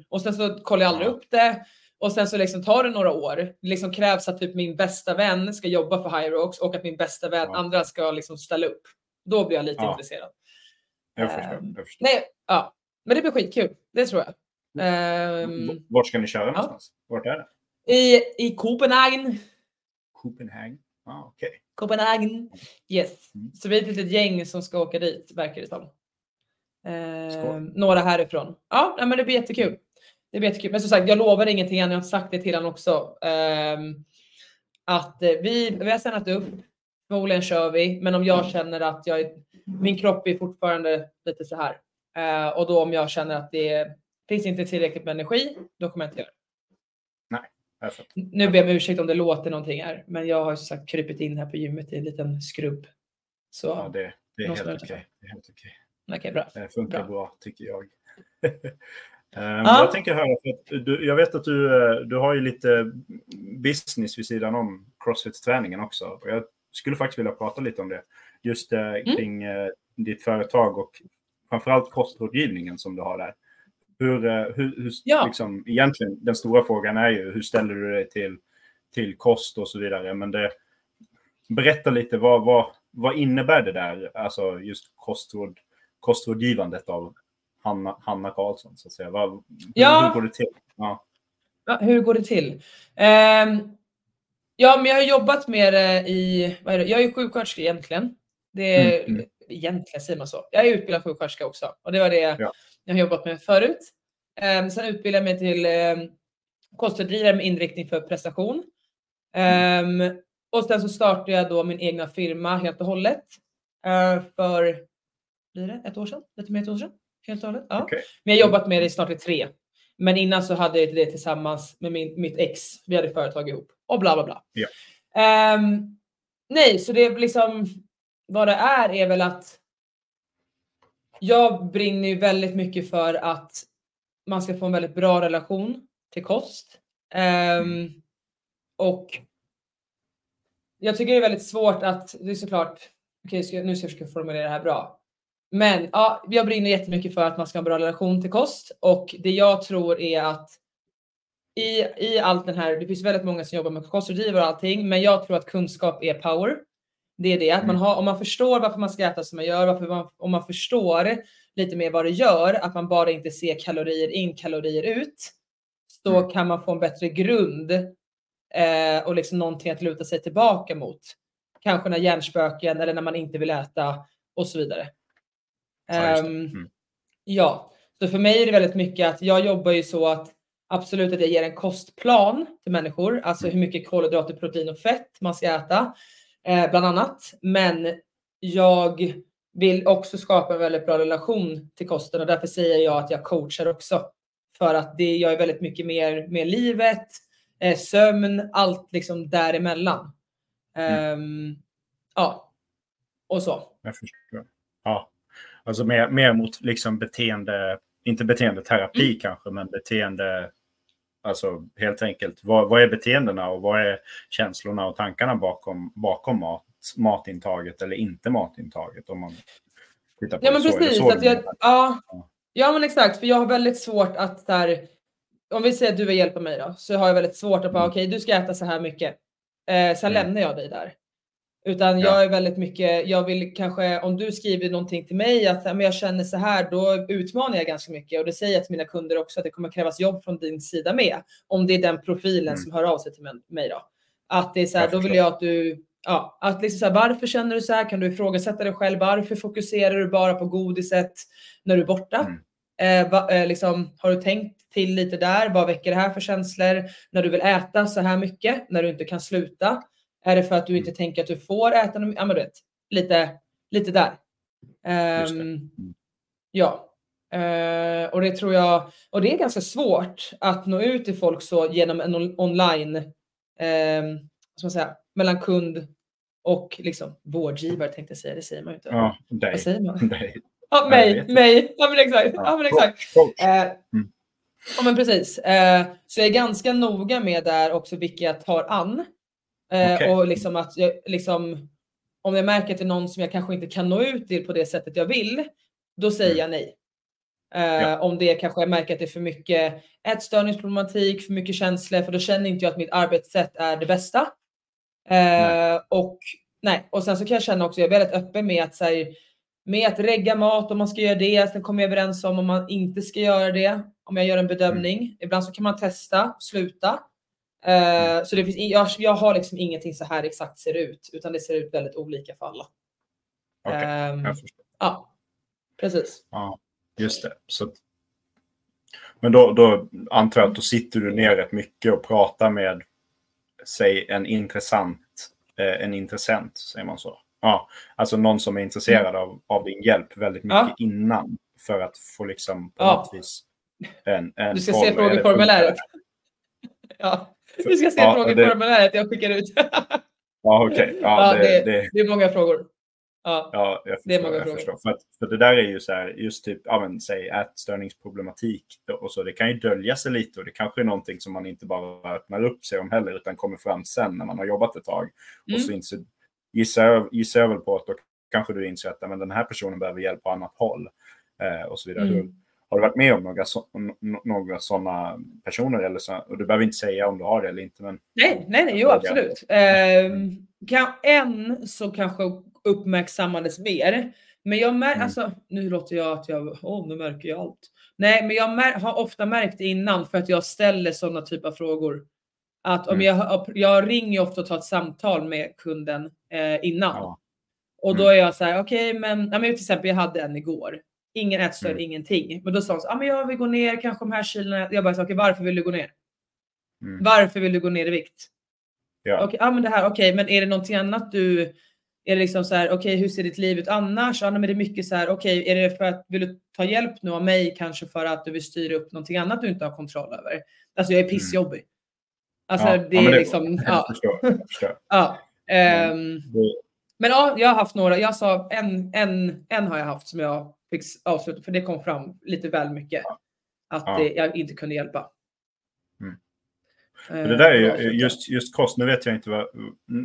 Och sen så kollar jag aldrig ja. upp det. Och sen så liksom tar det några år. Det liksom krävs att typ min bästa vän ska jobba för Hyrox och att min bästa vän, ja. andra ska liksom ställa upp. Då blir jag lite intresserad. Jag förstår, ehm, jag förstår. Nej, ja. Men det blir skitkul. Det tror jag. Um, Vart ska ni köra ja. någonstans? Vart är det? I, i Copenhagen. Copenhagen. Ah, okay. Copenhagen. Yes. Mm. Så vi är ett litet gäng som ska åka dit, verkar det som. Eh, några härifrån. Ja, men det blir jättekul. Det blir jättekul. Men som sagt, jag lovar ingenting än. Jag har sagt det till honom också. Eh, att vi, vi har sennat upp. Förmodligen kör vi, men om jag känner att jag, min kropp är fortfarande lite så här. Eh, och då om jag känner att det Finns inte tillräckligt med energi, då kommer jag inte göra det. Nej. Nu ber jag om ursäkt om det låter någonting här, men jag har som sagt krypit in här på gymmet i en liten skrubb. Så ja, det, det är helt okej. Okay. Okej, okay. okay, bra. Det funkar bra, bra tycker jag. um, ah. Jag tänker höra, för du, jag vet att du, eh, du har ju lite business vid sidan om crossfit-träningen också. Och jag skulle faktiskt vilja prata lite om det. Just eh, mm. kring mm. ditt företag och framförallt kostrådgivningen som du har där. Hur, eh, hur, hur ja. liksom, egentligen, den stora frågan är ju hur ställer du dig till, till kost och så vidare. Men det, berätta lite, vad, vad, vad innebär det där? Alltså just kostråd, kostrådgivandet av Hanna, Hanna Karlsson, så att säga. Vad, ja. hur, hur går det till? Ja. ja hur går det till? Um, ja, men jag har jobbat med det i, vad är det? jag är sjuksköterska egentligen. Det är, mm, mm. Egentligen säger man så. Jag är utbildad sjuksköterska också och det var det ja jag har jobbat med förut. Um, sen utbildade jag mig till um, kostrådgivare med inriktning för prestation. Um, och sen så startade jag då min egna firma helt och hållet uh, för blir det ett år sedan, lite mer ett år sedan. Helt och hållet. Ja. Okay. Men jag har jobbat med det i snart i tre. Men innan så hade jag det tillsammans med min, mitt ex. Vi hade företag ihop och bla bla bla. Yeah. Um, nej, så det är liksom vad det är är väl att jag brinner ju väldigt mycket för att man ska få en väldigt bra relation till kost. Um, och jag tycker det är väldigt svårt att, det är såklart, okej okay, nu ska jag försöka formulera det här bra. Men ja, jag brinner jättemycket för att man ska ha en bra relation till kost och det jag tror är att i, i allt den här, det finns väldigt många som jobbar med kostrådgivare och allting, men jag tror att kunskap är power. Det är det att man mm. har, om man förstår varför man ska äta som man gör, varför man, om man förstår lite mer vad det gör, att man bara inte ser kalorier in, kalorier ut, så mm. kan man få en bättre grund eh, och liksom någonting att luta sig tillbaka mot. Kanske när hjärnspöken eller när man inte vill äta och så vidare. Ja, um, mm. ja, så för mig är det väldigt mycket att jag jobbar ju så att absolut att jag ger en kostplan till människor, alltså hur mycket kolhydrater, protein och fett man ska äta eh, bland annat. Men jag vill också skapa en väldigt bra relation till kosten och därför säger jag att jag coachar också. För att det, jag är väldigt mycket mer med livet, eh, sömn, allt liksom däremellan. Mm. Um, ja, och så. Jag förstår. Ja, alltså mer, mer mot liksom beteende, inte beteendeterapi mm. kanske, men beteende Alltså helt enkelt, vad, vad, är beteendena och vad är känslorna och tankarna bakom, bakom mat, matintaget eller inte matintaget? Om man tittar på ja, men så, precis. Så att jag, ja, ja, men exakt. För jag har väldigt svårt att där, om vi säger att du vill hjälpa mig då, så har jag väldigt svårt att bara, mm. okej, okay, du ska äta så här mycket. Eh, sen mm. lämnar jag dig där. Utan ja. jag är väldigt mycket, jag vill kanske om du skriver någonting till mig att men jag känner så här, då utmanar jag ganska mycket och det säger jag till mina kunder också att det kommer krävas jobb från din sida med. Om det är den profilen mm. som hör av sig till mig då. Att det är så här, då vill jag att du, ja, att liksom så här, varför känner du så här? Kan du ifrågasätta dig själv? Varför fokuserar du bara på godiset när du är borta? Mm. Eh, va, eh, liksom, har du tänkt till lite där? Vad väcker det här för känslor? När du vill äta så här mycket, när du inte kan sluta? Är det för att du inte tänker att du får äta? Ja, men du vet, lite, lite där. Um, ja. Uh, och det tror jag, och det är ganska svårt att nå ut till folk så genom en online, um, som man säga, mellan kund och liksom vårdgivare tänkte jag säga, det säger man ju inte. Ja, dig. Vad säger man? Dig. Ja, mig, mig. Ja men exakt. Ja, men exakt. Uh, mm. Ja men precis. Uh, så jag är ganska noga med där också vilka jag tar an. Okay. Och liksom att jag liksom om jag märker att det är någon som jag kanske inte kan nå ut till på det sättet jag vill, då säger mm. jag nej. Uh, ja. Om det kanske jag märker att det är för mycket ätstörningsproblematik, för mycket känslor, för då känner inte jag att mitt arbetssätt är det bästa. Uh, nej. Och nej, och sen så kan jag känna också, jag är väldigt öppen med att här, med att regga mat om man ska göra det. Sen kommer jag överens om om man inte ska göra det. Om jag gör en bedömning. Mm. Ibland så kan man testa, sluta. Uh, så det finns, jag, jag har liksom ingenting så här exakt ser ut, utan det ser ut väldigt olika för alla. Okay, um, jag förstår. Ja, precis. Ja, just det. Så, men då, då antar jag att då sitter du ner rätt mycket och pratar med, säg en intressant, eh, en intressent, säger man så? Ja, alltså någon som är intresserad av, av din hjälp väldigt mycket ja. innan för att få liksom på ja. något vis en, en Du ska se frågeformuläret. Ja. Du ska se ja, frågeformuläret jag skickar ut. ja, okej. Okay. Ja, ja det, det, det, är många frågor. Ja, ja jag förstår. Det är många jag frågor. förstår. För, att, för det där är ju så här, just typ, ja men säg ätstörningsproblematik och så. Det kan ju dölja sig lite och det kanske är någonting som man inte bara öppnar upp sig om heller, utan kommer fram sen när man har jobbat ett tag. Mm. Och så inser, gissar, gissar jag väl på att då kanske du inser att men den här personen behöver hjälp på annat håll. Eh, och så vidare. Mm. Har du varit med om några, så, några sådana personer? Eller så, och du behöver inte säga om du har det eller inte. Men nej, nej, nej jo absolut. Eh, kan, en så kanske uppmärksammades mer. Men jag märker, mm. alltså nu låter jag att jag, åh nu märker jag allt. Nej, men jag har ofta märkt innan för att jag ställer sådana typer av frågor. Att om mm. jag, jag ringer ofta och tar ett samtal med kunden eh, innan. Ja. Och då mm. är jag så här, okej, okay, men, ja, men till exempel jag hade en igår ingen ätstörd, mm. ingenting. Men då sa hon så, ah, men jag vill gå ner kanske de här kilona. Jag bara, okay, varför vill du gå ner? Mm. Varför vill du gå ner i vikt? Ja. Okay, ah, men det här, okej, okay, men är det någonting annat du, är det liksom så här, okej, okay, hur ser ditt liv ut annars? Ah, men det är mycket så här, okej, okay, är det för att, vill du ta hjälp nu av mig kanske för att du vill styra upp någonting annat du inte har kontroll över? Alltså jag är mm. pissjobbig. Alltså ja. det är ja, det, liksom, ja. Förstår, förstår. ja. Um, men ja, jag har haft några. Jag sa en, en, en har jag haft som jag fick avsluta för det kom fram lite väl mycket. Att ja. det, jag inte kunde hjälpa. Mm. Eh, det där är ju, just, just kost, nu vet jag inte vad,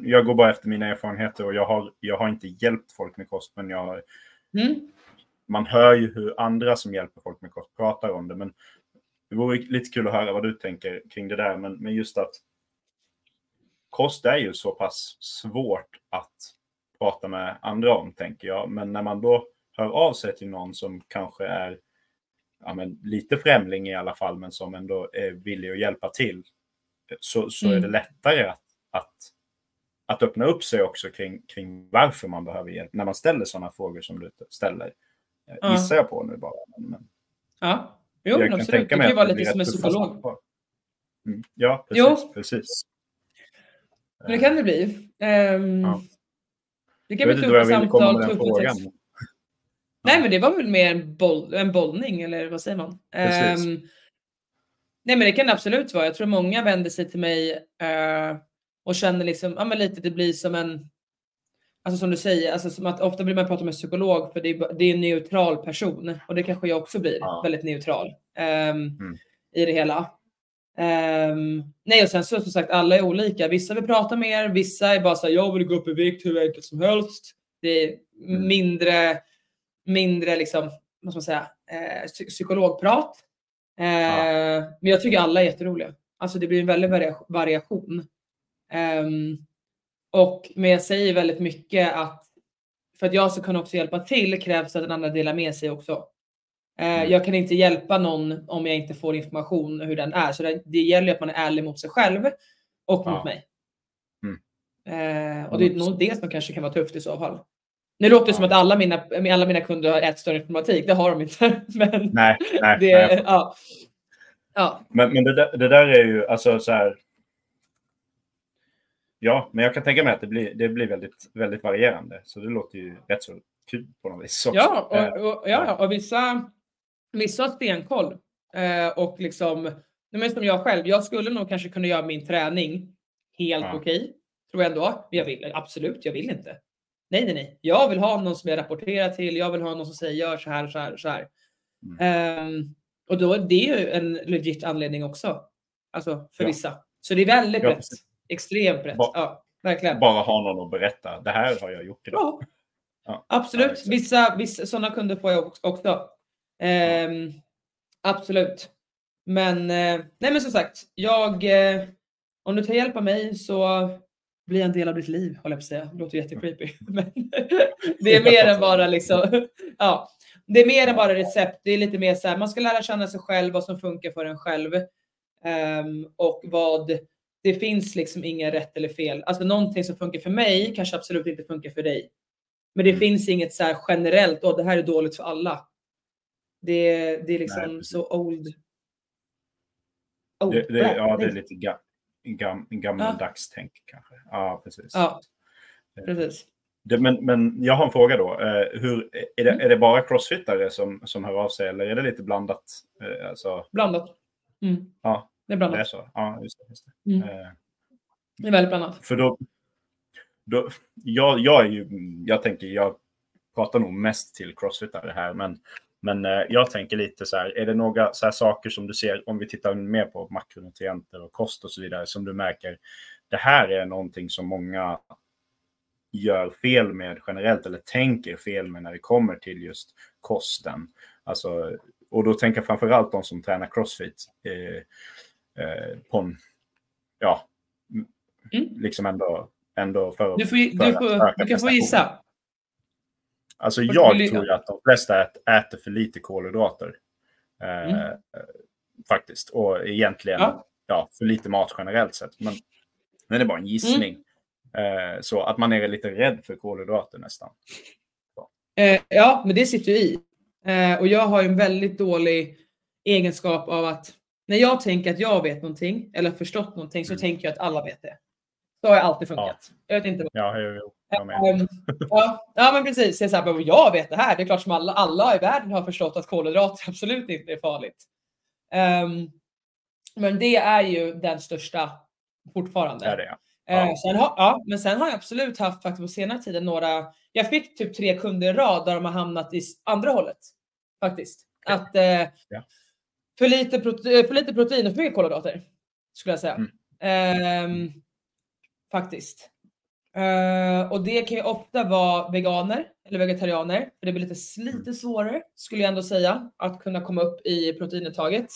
jag går bara efter mina erfarenheter och jag har, jag har inte hjälpt folk med kost, men jag har, mm. man hör ju hur andra som hjälper folk med kost pratar om det, men det vore lite kul att höra vad du tänker kring det där, men, men just att kost är ju så pass svårt att prata med andra om, tänker jag. Men när man då hör av sig till någon som kanske är ja, men, lite främling i alla fall, men som ändå är villig att hjälpa till, så, så mm. är det lättare att, att, att öppna upp sig också kring, kring varför man behöver hjälp, när man ställer sådana frågor som du ställer. Ja. Gissar jag på nu bara. Men, ja, jo, men absolut. Det kan ju vara lite som en psykolog. Mm. Ja, precis. Jo. precis. Men det kan det bli. Um, ja. Det kan bli tuffa samtal, tuffa text. Nej, men det var väl mer en, boll, en bollning eller vad säger man? Um, nej, men det kan det absolut vara. Jag tror många vänder sig till mig uh, och känner liksom, ja men lite det blir som en, alltså som du säger, alltså som att ofta blir man prata med psykolog för det är, det är en neutral person och det kanske jag också blir, ja. väldigt neutral um, mm. i det hela. Um, nej och sen så som sagt alla är olika. Vissa vill prata mer, vissa är bara så här, jag vill gå upp i vikt hur enkelt som helst. Det är mm. mindre mindre liksom, vad man säga, eh, psykologprat. Eh, ja. Men jag tycker alla är jätteroliga. Alltså det blir en väldig variation. Um, och, men jag säger väldigt mycket att för att jag ska kunna också hjälpa till krävs att den andra delar med sig också. Uh, mm. Jag kan inte hjälpa någon om jag inte får information hur den är. Så det, det gäller att man är ärlig mot sig själv och ja. mot mig. Mm. Uh, och det är nog det som kanske kan vara tufft i så fall. Nu låter det som att alla mina, alla mina kunder har ätstörningsproblematik. Det har de inte. Men Nej, nej. det, nej. ja. Ja. Men, men det, där, det där är ju alltså så här. Ja, men jag kan tänka mig att det blir, det blir väldigt, väldigt varierande. Så det låter ju rätt så kul på något vis. Också. Ja, Eh, och, och, ja, och vissa, vissa har stenkoll. Eh, och liksom, nej, men som jag själv, jag skulle nog kanske kunna göra min träning helt Ja. okej. Tror jag ändå. Jag vill, absolut, jag vill inte. Nej, nej, nej. Jag vill ha någon som jag rapporterar till. Jag vill ha någon som säger gör så här, så här, så här. Mm. Ehm, och då, det är ju en legit anledning också. Alltså för Ja. vissa. Så det är väldigt Ja, precis. Extremt rätt. Ba- Ja, verkligen. Bara ha någon att berätta. Det här har jag gjort idag. Ja, Ja. Absolut. vissa, vissa sådana kunder får jag också. Ehm, absolut. Men, eh, nej men som sagt, jag, eh, om du tar hjälp av mig så jag en del av ditt liv, håller jag på att säga. Det låter jättecreepy. Men det är mer än bara liksom, ja. Det är mer än bara recept. Det är lite mer så här, man ska lära känna sig själv, vad som funkar för en själv. Ehm, och vad, det finns liksom inga rätt eller fel. Alltså någonting som funkar för mig kanske absolut inte funkar för dig. Men det Mm. finns inget så här generellt, och det här är dåligt för alla. Det, det är liksom precis. så old. old Det, det, ja, det är lite ga, gam, gammaldags tänk kanske. Ja, precis. Ja, precis. Det, men, men jag har en fråga då. Eh, hur, är, det, Mm. är det bara crossfittare som, som hör av sig eller är det lite blandat? Eh, alltså, Blandat. Mm. Ja, Det är det är blandat. så? Ja, just det. Just det. Mm. Eh, Det är väldigt blandat. För då, då jag, jag är ju, jag tänker, jag pratar nog mest till crossfitare här, men, men eh, jag tänker lite så här, är det några så här saker som du ser, om vi tittar mer på makronutrienter och kost och så vidare, som du märker, det här är någonting som många gör fel med generellt, eller tänker fel med när det kommer till just kosten. Alltså, och då tänker jag framförallt de som tränar crossfit eh, eh, på en, ja, Mm. liksom ändå, ändå för, Du, får, för du, att får, öka du kan få gissa. Alltså Vad jag tror ju att de flesta ät, äter för lite kolhydrater. Eh, Mm. Faktiskt. Och egentligen Ja. ja. för lite mat generellt sett. Men, men det är bara en gissning. Mm. Eh, så att man är lite rädd för kolhydrater nästan. Eh, ja, men det sitter ju i. Eh, och jag har en väldigt dålig egenskap av att när jag tänker att jag vet någonting eller förstått någonting så Mm. tänker jag att alla vet det. Så har jag alltid funkat. Jag vet inte. Ja, jo, jo, jag. Ehm, ja, ja, men precis. Är så här, jag vet det här. Det är klart som alla, alla i världen har förstått att kolhydrater absolut inte är farligt. Ehm, men det är ju den största fortfarande. Det är det, ja. Ja. sen har, ja, men sen har jag absolut haft faktiskt på senare tiden några, jag fick typ tre kunder i rad där de har hamnat i andra hållet. Faktiskt. Okej. Att eh, Ja. för, lite eh, för lite protein och för mycket kolhydrater. Skulle jag säga. Mm. Ehm, faktiskt. Eh, och det kan ju ofta vara veganer eller vegetarianer. För det blir lite, Mm. lite svårare skulle jag ändå säga att kunna komma upp i proteinuttaget.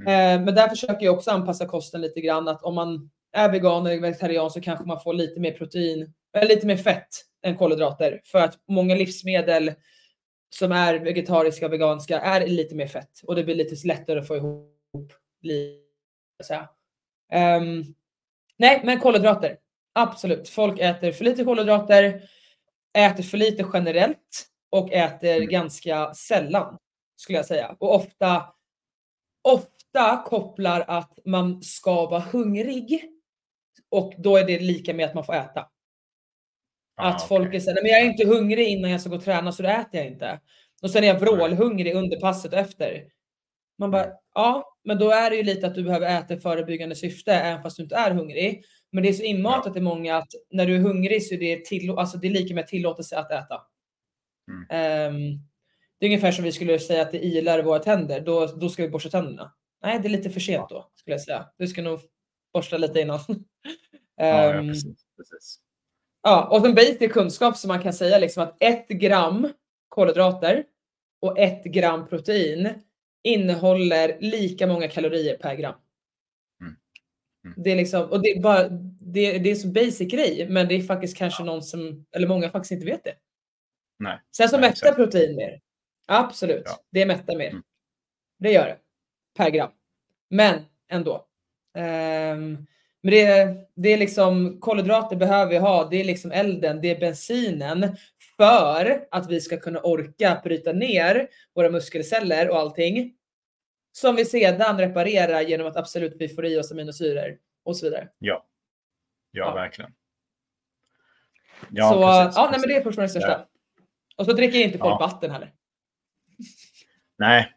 Eh, men där försöker jag också anpassa kosten lite grann att om man är vegan eller vegetarian så kanske man får lite mer protein, eller lite mer fett än kolhydrater. För att många livsmedel som är vegetariska och veganska är lite mer fett och det blir lite lättare att få ihop. Lite, så. Ehm, nej, men kolhydrater. Absolut. Folk äter för lite kolhydrater, äter för lite generellt och äter Mm. ganska sällan skulle jag säga. Och ofta, ofta kopplar att man ska vara hungrig och då är det lika med att man får äta. Att Ah, folk är såhär, "Nej, men jag är inte hungrig innan jag ska gå och träna så då äter jag inte. Och sen är jag vrålhungrig under passet och efter. Man bara, Mm. ja, men då är det ju lite att du behöver äta i förebyggande syfte även fast du inte är hungrig. Men det är så inmatat i många att när du är hungrig så är det, tillå- alltså det är lika med tillåtelse att äta. Mm. Ehm, det är ungefär som vi skulle säga att det ilar i våra tänder, då, då ska vi borsta tänderna. Nej, det är lite för sent då skulle jag säga. Du ska nog borsta lite innan. Ja, ja, Ehm, precis. precis. Ja, och en basic kunskap som man kan säga liksom att ett gram kolhydrater och ett gram protein innehåller lika många kalorier per gram. Mm. Det är liksom, och det är bara, det, det är så basic grej, men det är faktiskt kanske någon som, eller många faktiskt inte vet det. Nej. Sen så mättar exakt. protein mer. Absolut, Ja. det mättar mer. Mm. Det gör det. Per gram. Men ändå. Ehm, Men det är, det är liksom kolhydrater behöver vi ha. Det är liksom elden, det är bensinen för att vi ska kunna orka bryta ner våra muskelceller och allting som vi sedan reparerar genom att absolut vi får i oss aminosyror och så vidare. Ja, ja, Ja. verkligen. så precis, ja, nej, men precis. det är fortfarande det största. Ja. Och så dricker inte folk Ja. vatten heller. Nej,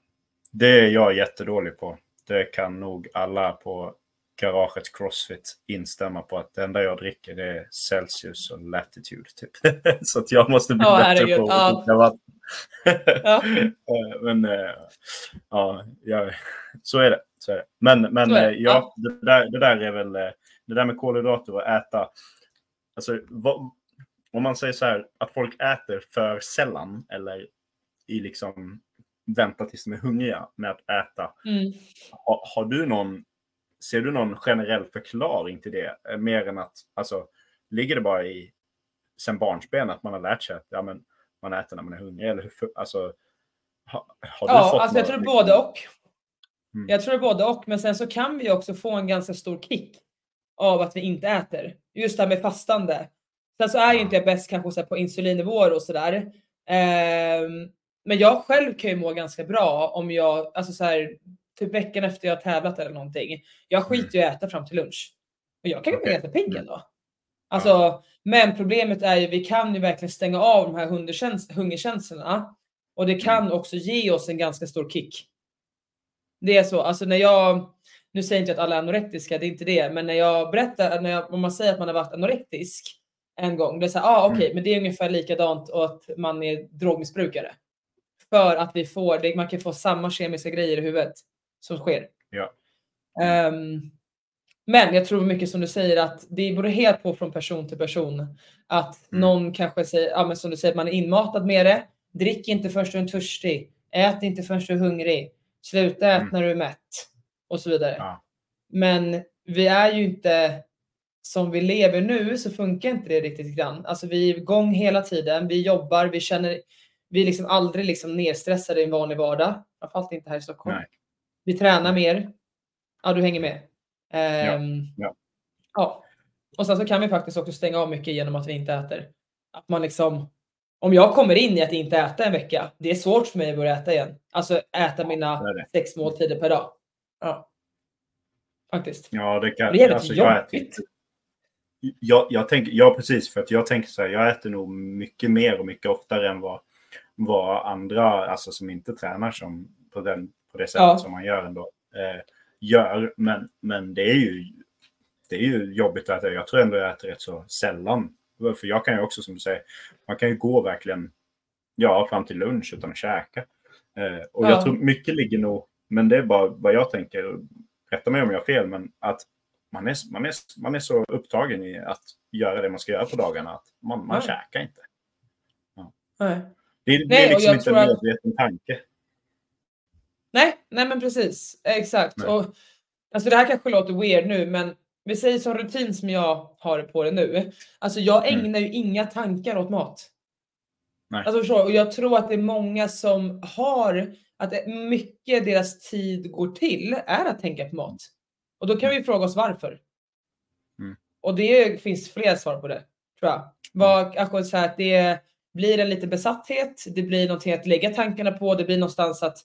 det är jag jättedålig på. Det kan nog alla på garagets Crossfit instämma på att det enda jag dricker det är Celsius och Latitude. Typ. Så att jag måste bli Ja, bättre på att ja. dricka vatten. Ja. Eh, Men eh, ja, ja, så är det. Så är det. Men, men det, eh, ja, det, där, det där är väl det där med kolhydrater och äta. Alltså, vad, om man säger så här att folk äter för sällan eller i liksom vänta tills de är hungriga med att äta. Mm. Har, har du någon, ser du någon generell förklaring till det? Eh, Mer än att, alltså, ligger det bara i sen barnsben att man har lärt sig att ja, men, man äter när man är hungrig? Eller hur, alltså, har, har du Ja, fått alltså jag tror både och. Mm. Jag tror både och, men sen så kan vi också få en ganska stor kick av att vi inte äter. Just det här med fastande. Sen så är ju inte jag bäst kanske så på insulinnivåer och sådär. Ehm, men jag själv kan ju må ganska bra om jag, alltså så här, typ veckan efter jag har tävlat eller någonting. Jag skiter ju i att äta fram till lunch. Och jag kan ju bli Mm. Okej. ganska pigg Mm. ändå. Alltså, men problemet är ju vi kan ju verkligen stänga av de här hungerkäns- hungerkänslorna och det kan Mm. också ge oss en ganska stor kick. Det är så, alltså när jag, nu säger inte jag att alla är anorektiska, det är inte det, men när jag berättar, när jag, om man säger att man har varit anorektisk en gång, det är så här, ah, okej, Mm. men det är ungefär likadant och att man är drogmissbrukare. För att vi får, det, man kan få samma kemiska grejer i huvudet som sker. Ja. Ehm, men jag tror mycket som du säger att det beror helt på från person till person. Att Mm. någon kanske säger, ja, men som du säger, man är inmatad med det. Drick inte förrän du är törstig. Ät inte förrän du är hungrig. Sluta ät Mm. när du är mätt. Och så vidare. Ja. Men vi är ju inte som vi lever nu så funkar inte det riktigt grann. Alltså vi är igång hela tiden. Vi jobbar, vi känner, vi är liksom aldrig liksom nedstressade i en vanlig vardag. Framförallt inte här i Stockholm. Nej. Vi tränar mer. Ja, du hänger med. Ehm, ja. ja. Och sen så kan vi faktiskt också stänga av mycket genom att vi inte äter. Att man liksom, om jag kommer in i att inte äta en vecka, det är svårt för mig att börja äta igen. Alltså äta mina sex måltider per dag. Ja. Faktiskt. Ja, det kan... Det är alltså, jag inte- Jag, jag tänker, ja, precis. För att jag tänker så här, jag äter nog mycket mer och mycket oftare än vad, vad andra, alltså som inte tränar som, på, den, på det sättet Ja. som man gör ändå, eh, gör. Men, men det är ju det är ju jobbigt att äta. Jag tror ändå jag äter rätt så sällan. För jag kan ju också, som du säger, man kan ju gå verkligen ja, fram till lunch utan att käka. Eh, och Ja. jag tror mycket ligger nog, men det är bara vad jag tänker, rätta mig om jag har fel, men att man är, man, är, man är så upptagen i att göra det man ska göra på dagarna att man, man Ja. käkar inte. Nej. Det, är- det Nej, är och liksom inte en tror att- medveten tanke. Nej, nej men precis. Exakt. Nej. Och, alltså det här kanske låter weird nu, men vi säger som rutin som jag har på det nu. Alltså jag Mm. ägnar ju inga tankar åt mat. Nej. Alltså förstår? Och jag tror att det är många som har, att mycket deras tid går till är att tänka på mat. Och då kan vi fråga oss varför. Mm. Och det finns fler svar på det, tror jag. Vad, alltså så här, att det blir en liten besatthet, det blir någonting att lägga tankarna på, det blir någonstans att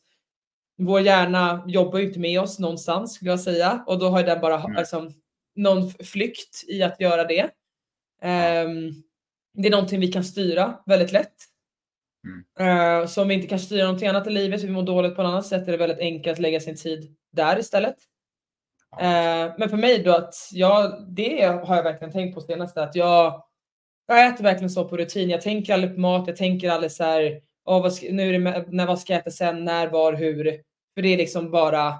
vår hjärna jobbar ju inte med oss någonstans skulle jag säga och då har den bara Mm. liksom, någon flykt i att göra det. Ehm, det är någonting vi kan styra väldigt lätt. Mm. Uh, så om vi inte kan styra någonting annat i livet, så vi mår dåligt på något annat sätt, är det väldigt enkelt att lägga sin tid där istället. Eh, men för mig då att jag, det har jag verkligen tänkt på senaste, att jag, jag äter verkligen så på rutin. Jag tänker aldrig på mat, jag tänker aldrig så här, "Åh, vad ska, nu är det, när, vad ska jag äta sen, när, var, hur? För det är liksom bara,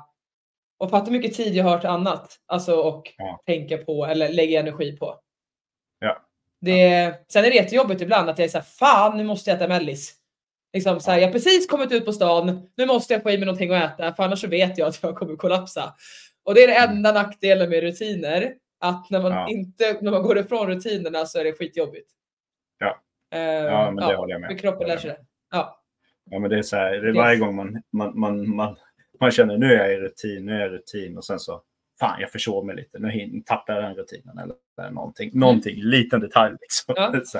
och fatta mycket tid jag har till annat, alltså och Ja. tänka på eller lägga energi på. Ja. Det, sen är det jättejobbigt ibland att jag är såhär, fan nu måste jag äta mellis. Liksom så här, jag har precis kommit ut på stan, nu måste jag få i mig någonting att äta för annars så vet jag att jag kommer kollapsa. Och det är det enda nackdelen med rutiner, att när man, Ja. inte, när man går ifrån rutinerna så är det skitjobbigt. Ja. Eh, Ja, men det håller jag med. För kroppen lär sig det. Ja. Ja, men det är så här, det är Det- varje gång man, man, man, man, man känner nu är jag i rutin, nu är jag i rutin och sen så fan jag försov mig lite, nu tappar jag den rutinen eller, eller någonting. Någonting, mm. liten detalj liksom. Ja. Så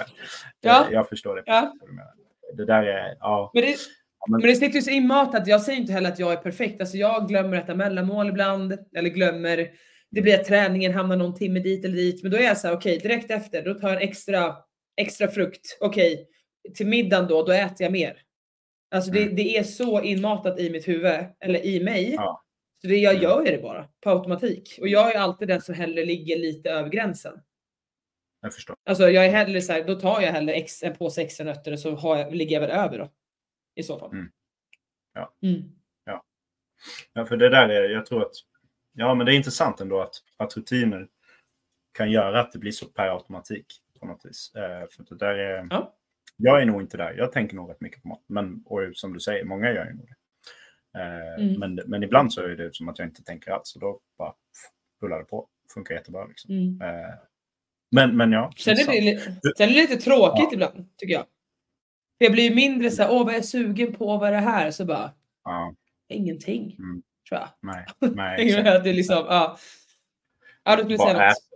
ja. Jag förstår det. Ja. Det där är, ja. Men det, men, men det sitter ju så inmatat. Jag säger inte heller att jag är perfekt. Alltså jag glömmer att äta mellanmål ibland, eller glömmer det blir att träningen hamnar någon timme dit eller dit. Men då är jag så här, okej, okay, direkt efter, då tar jag en extra, extra frukt. Okej, okay, till middagen då, då äter jag mer. Alltså det, mm. det är så inmatat i mitt huvud, eller i mig. Ja. Så det, jag mm. gör ju det bara på automatik. Och jag är alltid den som hellre ligger lite över gränsen. Jag förstår. Alltså jag är hellre så här, då tar jag hellre ex, en påse extra nötter och så har jag, ligger jag väl över då. I så fall. Mm. Ja. Mm. ja. Ja, för det där är, jag tror att, ja men det är intressant ändå att, att rutiner kan göra att det blir så per automatik på något vis. Eh, för det där är, ja. Jag är nog inte där. Jag tänker nog rätt mycket på mat. Men och som du säger, många gör ju nog det. Eh, mm. men, men ibland så är det som att jag inte tänker alls. Och då bara rullar det på. Funkar jättebra. Liksom. Mm. Eh, men, men ja. Sen är, det, sen är det lite tråkigt ja. ibland, tycker jag. För jag blir mindre så här, åh vad är jag sugen på, vad är det här? Så bara, ja. ingenting. Mm. Tror jag. Nej, nej. det är liksom, ja. Ja, du skulle säga något.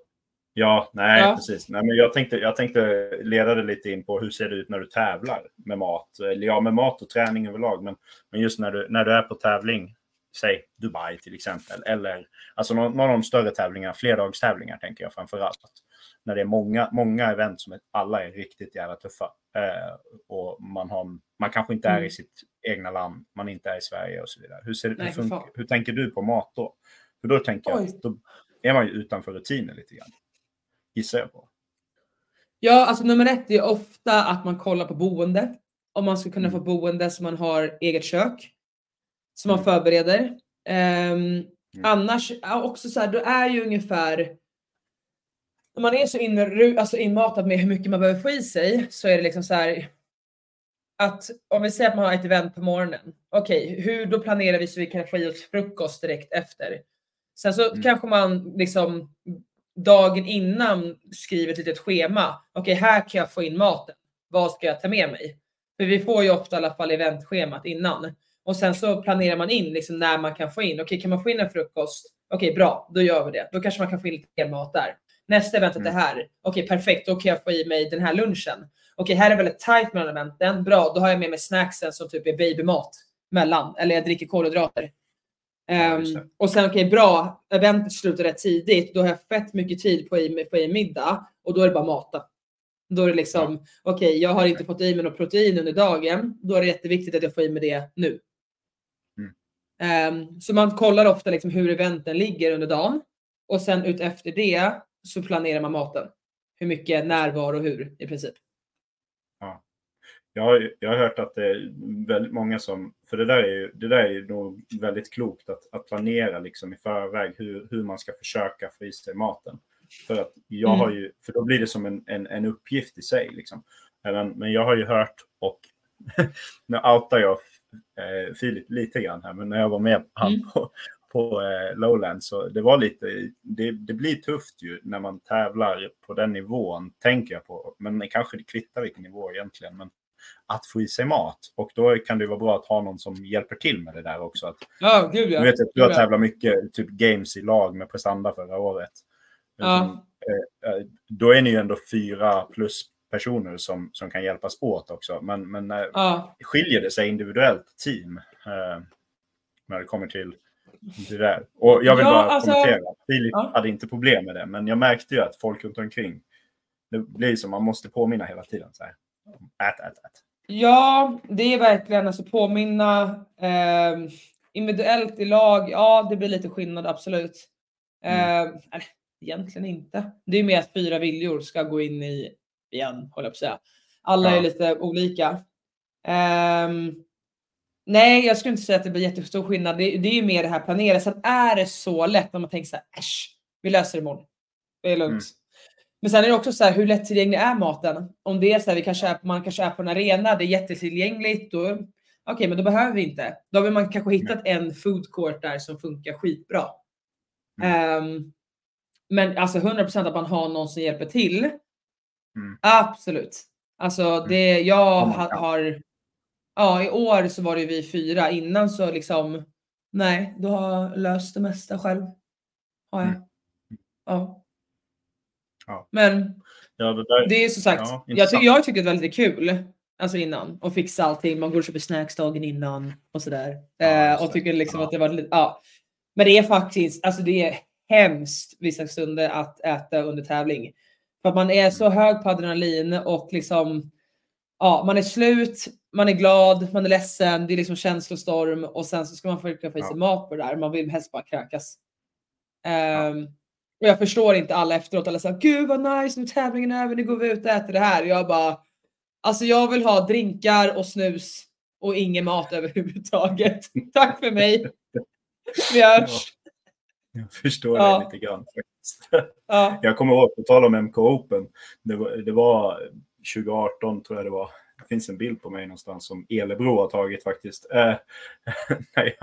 Ja, nej ja. precis. Nej, men jag, tänkte, jag tänkte leda det lite in på hur ser det ut när du tävlar med mat? Eller ja, med mat och träning överlag. Men, men just när du, när du är på tävling, säg Dubai till exempel. Eller alltså någon, någon av de större tävlingarna, flerdagstävlingar tänker jag framför allt. När det är många, många event som är, alla är riktigt jävla tuffa. Eh, och man, har, man kanske inte är mm. i sitt egna land, man inte är i Sverige och så vidare. Hur, ser, nej, hur, hur tänker du på mat då? För då tänker jag att då är man ju utanför rutiner lite grann gissar jag på. Ja, alltså nummer ett är ofta att man kollar på boende. Om man ska kunna få mm. boende så man har eget kök. Som man mm. förbereder. Um. Annars, också så här, då är ju ungefär när man är så in, alltså inmatad med hur mycket man behöver få i sig så är det liksom så här att om vi säger att man har ett event på morgonen. Okej, okay, hur då planerar vi så vi kan få i oss frukost direkt efter. Sen så mm. kanske man liksom dagen innan skriver ett litet schema. Okej, okay, här kan jag få in maten. Vad ska jag ta med mig? För vi får ju ofta i alla fall eventschemat innan och sen så planerar man in liksom när man kan få in. Okej, okay, kan man få in en frukost? Okej, okay, bra, då gör vi det. Då kanske man kan få in lite mat där. Nästa event är mm. det här. Okej, perfekt, då kan jag få i mig den här lunchen. Okej, här är väldigt tight mellan eventen. Bra, då har jag med mig snacksen som typ är babymat mellan eller jag dricker kolhydrater. Um, och sen okej okay, bra, eventet slutar rätt tidigt. Då har jag fett mycket tid på i, på i middag och då är det bara mata. Då är det liksom ja. okej, okay, jag har inte fått i mig något protein under dagen. Då är det jätteviktigt att jag får i mig det nu. Mm. Um, så man kollar ofta liksom hur eventen ligger under dagen och sen ut efter det så planerar man maten. Hur mycket närvaro och hur i princip. Jag har, jag har hört att det är väldigt många som, för det där är ju, det där är ju nog väldigt klokt att, att planera liksom i förväg hur, hur man ska försöka få i sig maten. För att jag mm. har ju, för då blir det som en, en, en uppgift i sig liksom. Men, men jag har ju hört och nu outar jag eh, Filip lite grann här, men när jag var med han mm. på, på eh, Lowland så det var lite, det, det, blir tufft ju när man tävlar på den nivån, tänker jag på. Men kanske det kvittar vilken nivå egentligen. Men att få i sig mat. Och då kan det vara bra att ha någon som hjälper till med det där också. Att, ja, gud ja. Du vet att du har tävlat mycket typ games i lag med prestanda förra året. Ja. Eh, eh, då är ni ju ändå fyra plus personer som, som kan hjälpas åt också. Men, men eh, ja. skiljer det sig individuellt team när det kommer till det där? Och jag vill ja, bara alltså, kommentera. Filip ja. hade inte problem med det, men jag märkte ju att folk runt omkring, det blir som man måste påminna hela tiden. Så här. Ät, ät, ät. Ja, det är verkligen alltså påminna. Eh, individuellt i lag, ja det blir lite skillnad absolut. Eh, mm. egentligen inte. Det är mer att fyra viljor ska gå in i igen, håller jag på att säga. Alla ja. är lite olika. Eh, nej, jag skulle inte säga att det blir jättestor skillnad. Det, det är ju mer det här planera. Sen är det så lätt när man tänker så här, äsch, vi löser det imorgon. Det är lugnt. Mm. Men sen är det också så här, hur lättillgänglig är maten? Om det är så här, vi kanske är, man kanske är på en arena, det är jättetillgängligt, då, okej, okay, men då behöver vi inte. Då har man kanske hittat mm. en food court där som funkar skitbra. Mm. Um, men alltså 100% att man har någon som hjälper till. Mm. Absolut. Alltså mm. det jag har, har, ja i år så var det vi fyra. Innan så liksom, nej, du har löst det mesta själv. har jag. Mm. Ja. Ja. Men Ja, det där, det är som sagt, Ja, jag, ty jag tycker det är väldigt kul. Alltså innan och fixa allting. Man går och köper snacks dagen innan och sådär. Eh, och tycker liksom att det var lite, ja. Men det är faktiskt, alltså det är hemskt vissa stunder att äta under tävling. För att man är så Mm. hög på adrenalin och liksom, ja, man är slut, man är glad, man är ledsen, det är liksom känslostorm och sen så ska man försöka få i sig mat på det där. Man vill helst bara kräkas. Ehm, och jag förstår inte alla efteråt, alla säger gud vad nice, nu är tävlingen över, nu går vi ut och äter det här. Jag bara, alltså jag vill ha drinkar och snus och ingen mat överhuvudtaget. Tack för mig. Vi hörs. Jag förstår Ja. det lite grann. Ja. Jag kommer ihåg, på tal om MK Open, det var, det var 2018 tror jag det var. Finns en bild på mig någonstans som Elebro har tagit faktiskt. Eh, nej,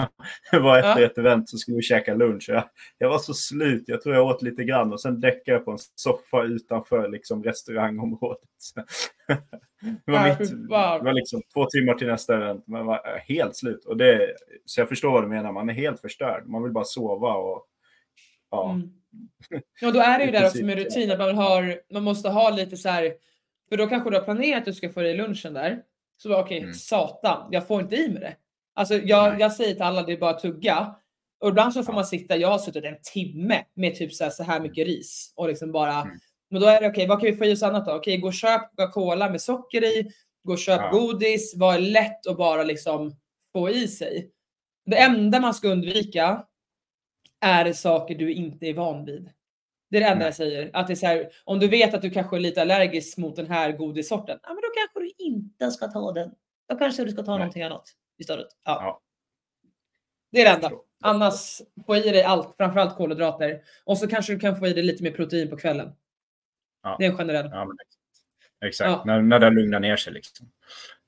det var efter Ja. ett event så skulle vi käka lunch. Jag, jag var så slut, jag tror jag åt lite grann och sen däckade jag på en soffa utanför liksom, restaurangområdet. Det, var Ja, mitt, det var liksom två timmar till nästa event. Man var eh, helt slut. Och det, så jag förstår vad du menar, man är helt förstörd. Man vill bara sova och ja. Mm. Och då är det ju där också med ja. rutin att man, har, man måste ha lite så här, för då kanske du har planerat att du ska få i lunchen där. Så okej, Mm. satan, jag får inte i mig det. Alltså jag, jag säger till alla, det är bara att tugga. Och ibland så får man sitta, jag har suttit en timme med typ så här, så här mycket ris och liksom bara, Mm. men då är det okej, vad kan vi få i oss annat då? Okej, gå och köp Coca-Cola med socker i, gå och köp Ja. godis, är lätt att bara liksom få i sig. Det enda man ska undvika är saker du inte är van vid. Det är det enda Nej. jag säger. Att det är så här, om du vet att du kanske är lite allergisk mot den här godissorten, ja, men då kanske du inte ska ta den. Då kanske du ska ta Nej. någonting annat istället. Ja. Ja. Det är det enda. Annars få i dig allt, framförallt kolhydrater. Och så kanske du kan få i dig lite mer protein på kvällen. Ja. Det är en generell. Ja, exakt. Ja. När, när det lugnar ner sig. Liksom.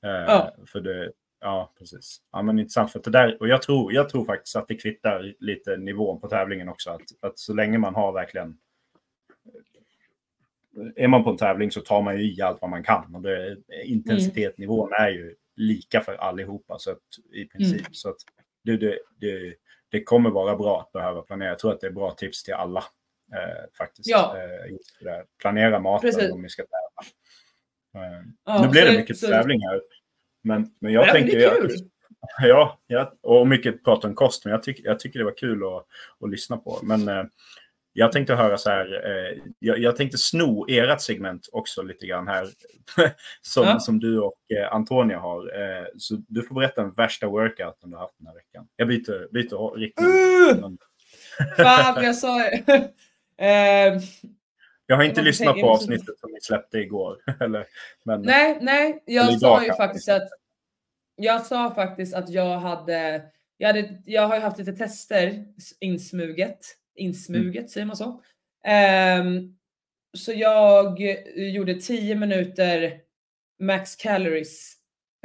Eh, Ja. För det, ja, precis. Ja, men intressant. För det där, och jag tror, jag tror faktiskt att det kvittar lite nivån på tävlingen också. Att, att så länge man har verkligen... Är man på en tävling så tar man ju i allt vad man kan. Och det, intensitetsnivån är ju lika för allihopa så att, i princip. Mm. Så att det, det, det, det kommer vara bra att behöva planera. Jag tror att det är bra tips till alla. Eh, faktiskt. Ja. Eh. Planera maten Precis. om vi ska tävla. Eh, Ja, nu så det mycket så- tävling här. Men, men jag Ja, tänker... det är jag- kul. Ja, ja, och mycket prat om kost. Men jag, tyck, jag tycker det var kul att, att lyssna på. Men eh, jag tänkte höra så här. Eh, jag, jag tänkte sno ert segment också lite grann här. som, Ja. som du och eh, Antonia har. Eh, så du får berätta den värsta workouten du har haft den här veckan. Jag byter, byter riktning. Uh! Fan, jag sa... Ehm, Jag har Jag inte måste lyssnat på jag avsnittet som ni släppte igår. Eller, men, Nej, nej, jag sa ju faktiskt att jag sa faktiskt att jag hade, jag hade, jag har ju haft lite tester insmuget, insmuget Mm. säger man så. Ehm, så jag gjorde 10 minuter max calories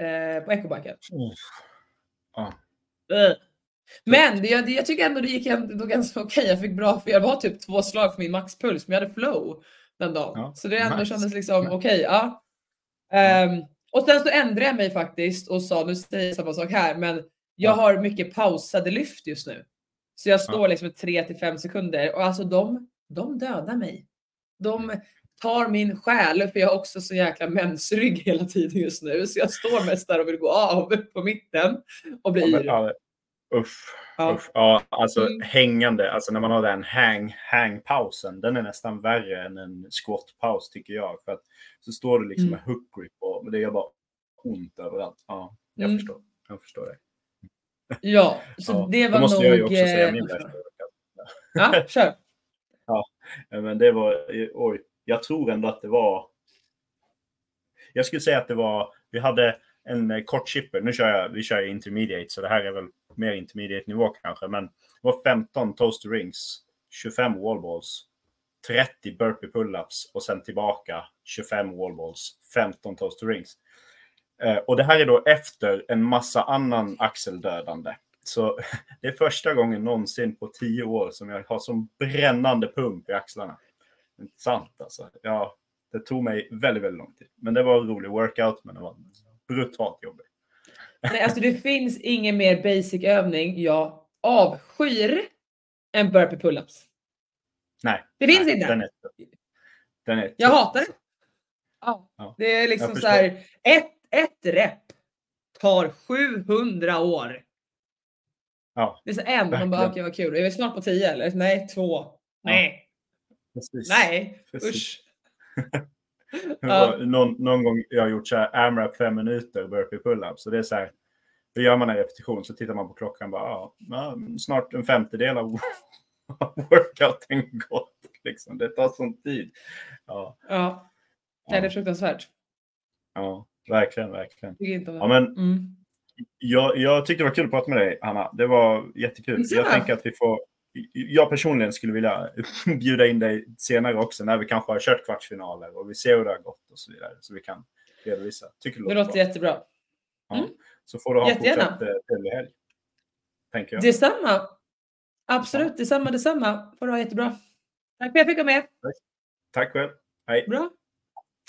eh, på ecobiken. Oh. Ja. Men det, jag, jag tycker ändå det gick ändå ganska okej. Jag fick bra, för jag var typ två slag för min maxpuls, men jag hade flow den dagen. Ja, så det ändå nice. kändes liksom okej. ja. Ehm, och sen så ändrade jag mig faktiskt och sa, nu säger jag samma sak här, men jag Ja. har mycket pausade lyft just nu. Så jag står liksom 3 till 5 sekunder och alltså de, de dödar mig. De tar min själ för jag har också så jäkla mensrygg hela tiden just nu. Så jag står mest där och vill gå av på mitten och bli Ja, men, yr. ja, uff. Ja. Uff, ja, alltså Mm. hängande, alltså när man har den hang, hang-pausen, den är nästan värre än en squat-paus tycker jag. För att så står du liksom Mm. med hook grip och det gör bara ont överallt. Ja, jag Mm. förstår. Jag förstår det. Ja, så Ja, det var måste nog... jag ju också säga eh, min värsta. Ja, kör. Ja, Men det var, oj, jag tror ändå att det var... Jag skulle säga att det var, vi hade en eh, kort chipper. Nu kör jag, vi kör intermediate, så det här är väl mer intermediate nivå kanske. Men det var 15 toaster rings, 25 wallballs, 30 burpee pull-ups och sen tillbaka 25 wallballs, 15 toaster rings. Eh, och det här är då efter en massa annan axeldödande. Så det är första gången någonsin på tio år som jag har som brännande pump i axlarna. Inte sant alltså. Ja, det tog mig väldigt, väldigt lång tid. Men det var en rolig workout, men det var brutalt jobbig. Nej, alltså det finns ingen mer basic övning jag avskyr än burpee pull-ups. Nej. Det finns nej, inte. Den är, den är Jag hatar det. alltså. Ja. Ja. Det är liksom så här. Ett, ett rep tar 700 år. Ja, Det är så en. Man bara okej vad kul. Är vi snart på 10 eller? Nej, två. Nej, precis. nej, Precis. usch. Ja. Någon, någon gång jag har gjort så här AMRAP fem minuter burpee pull-up. Så det är så här. Då gör man en repetition så tittar man på klockan bara ja, ja, snart en femtedel av workouten gått. Liksom. Det tar sån tid. Ja, Ja, Nej, det är ja, fruktansvärt. ja verkligen, verkligen. Det. Ja, men Mm. jag, jag tyckte det var kul att prata med dig, Hanna. Det var jättekul. Detsamma. Jag tänker att vi får... Jag personligen skulle vilja bjuda in dig senare också när vi kanske har kört kvartsfinaler och vi ser hur det har gått och så vidare. Så vi kan redovisa. Tycker Det låter bra. jättebra. Ja. Mm. Så får du ha Jättegärna. fortsatt eh, trevlig helg. Tänker jag. Detsamma. Absolut, detsamma, detsamma. Får du ha jättebra. Tack för att jag fick vara med. Tack själv. Hej. Bra.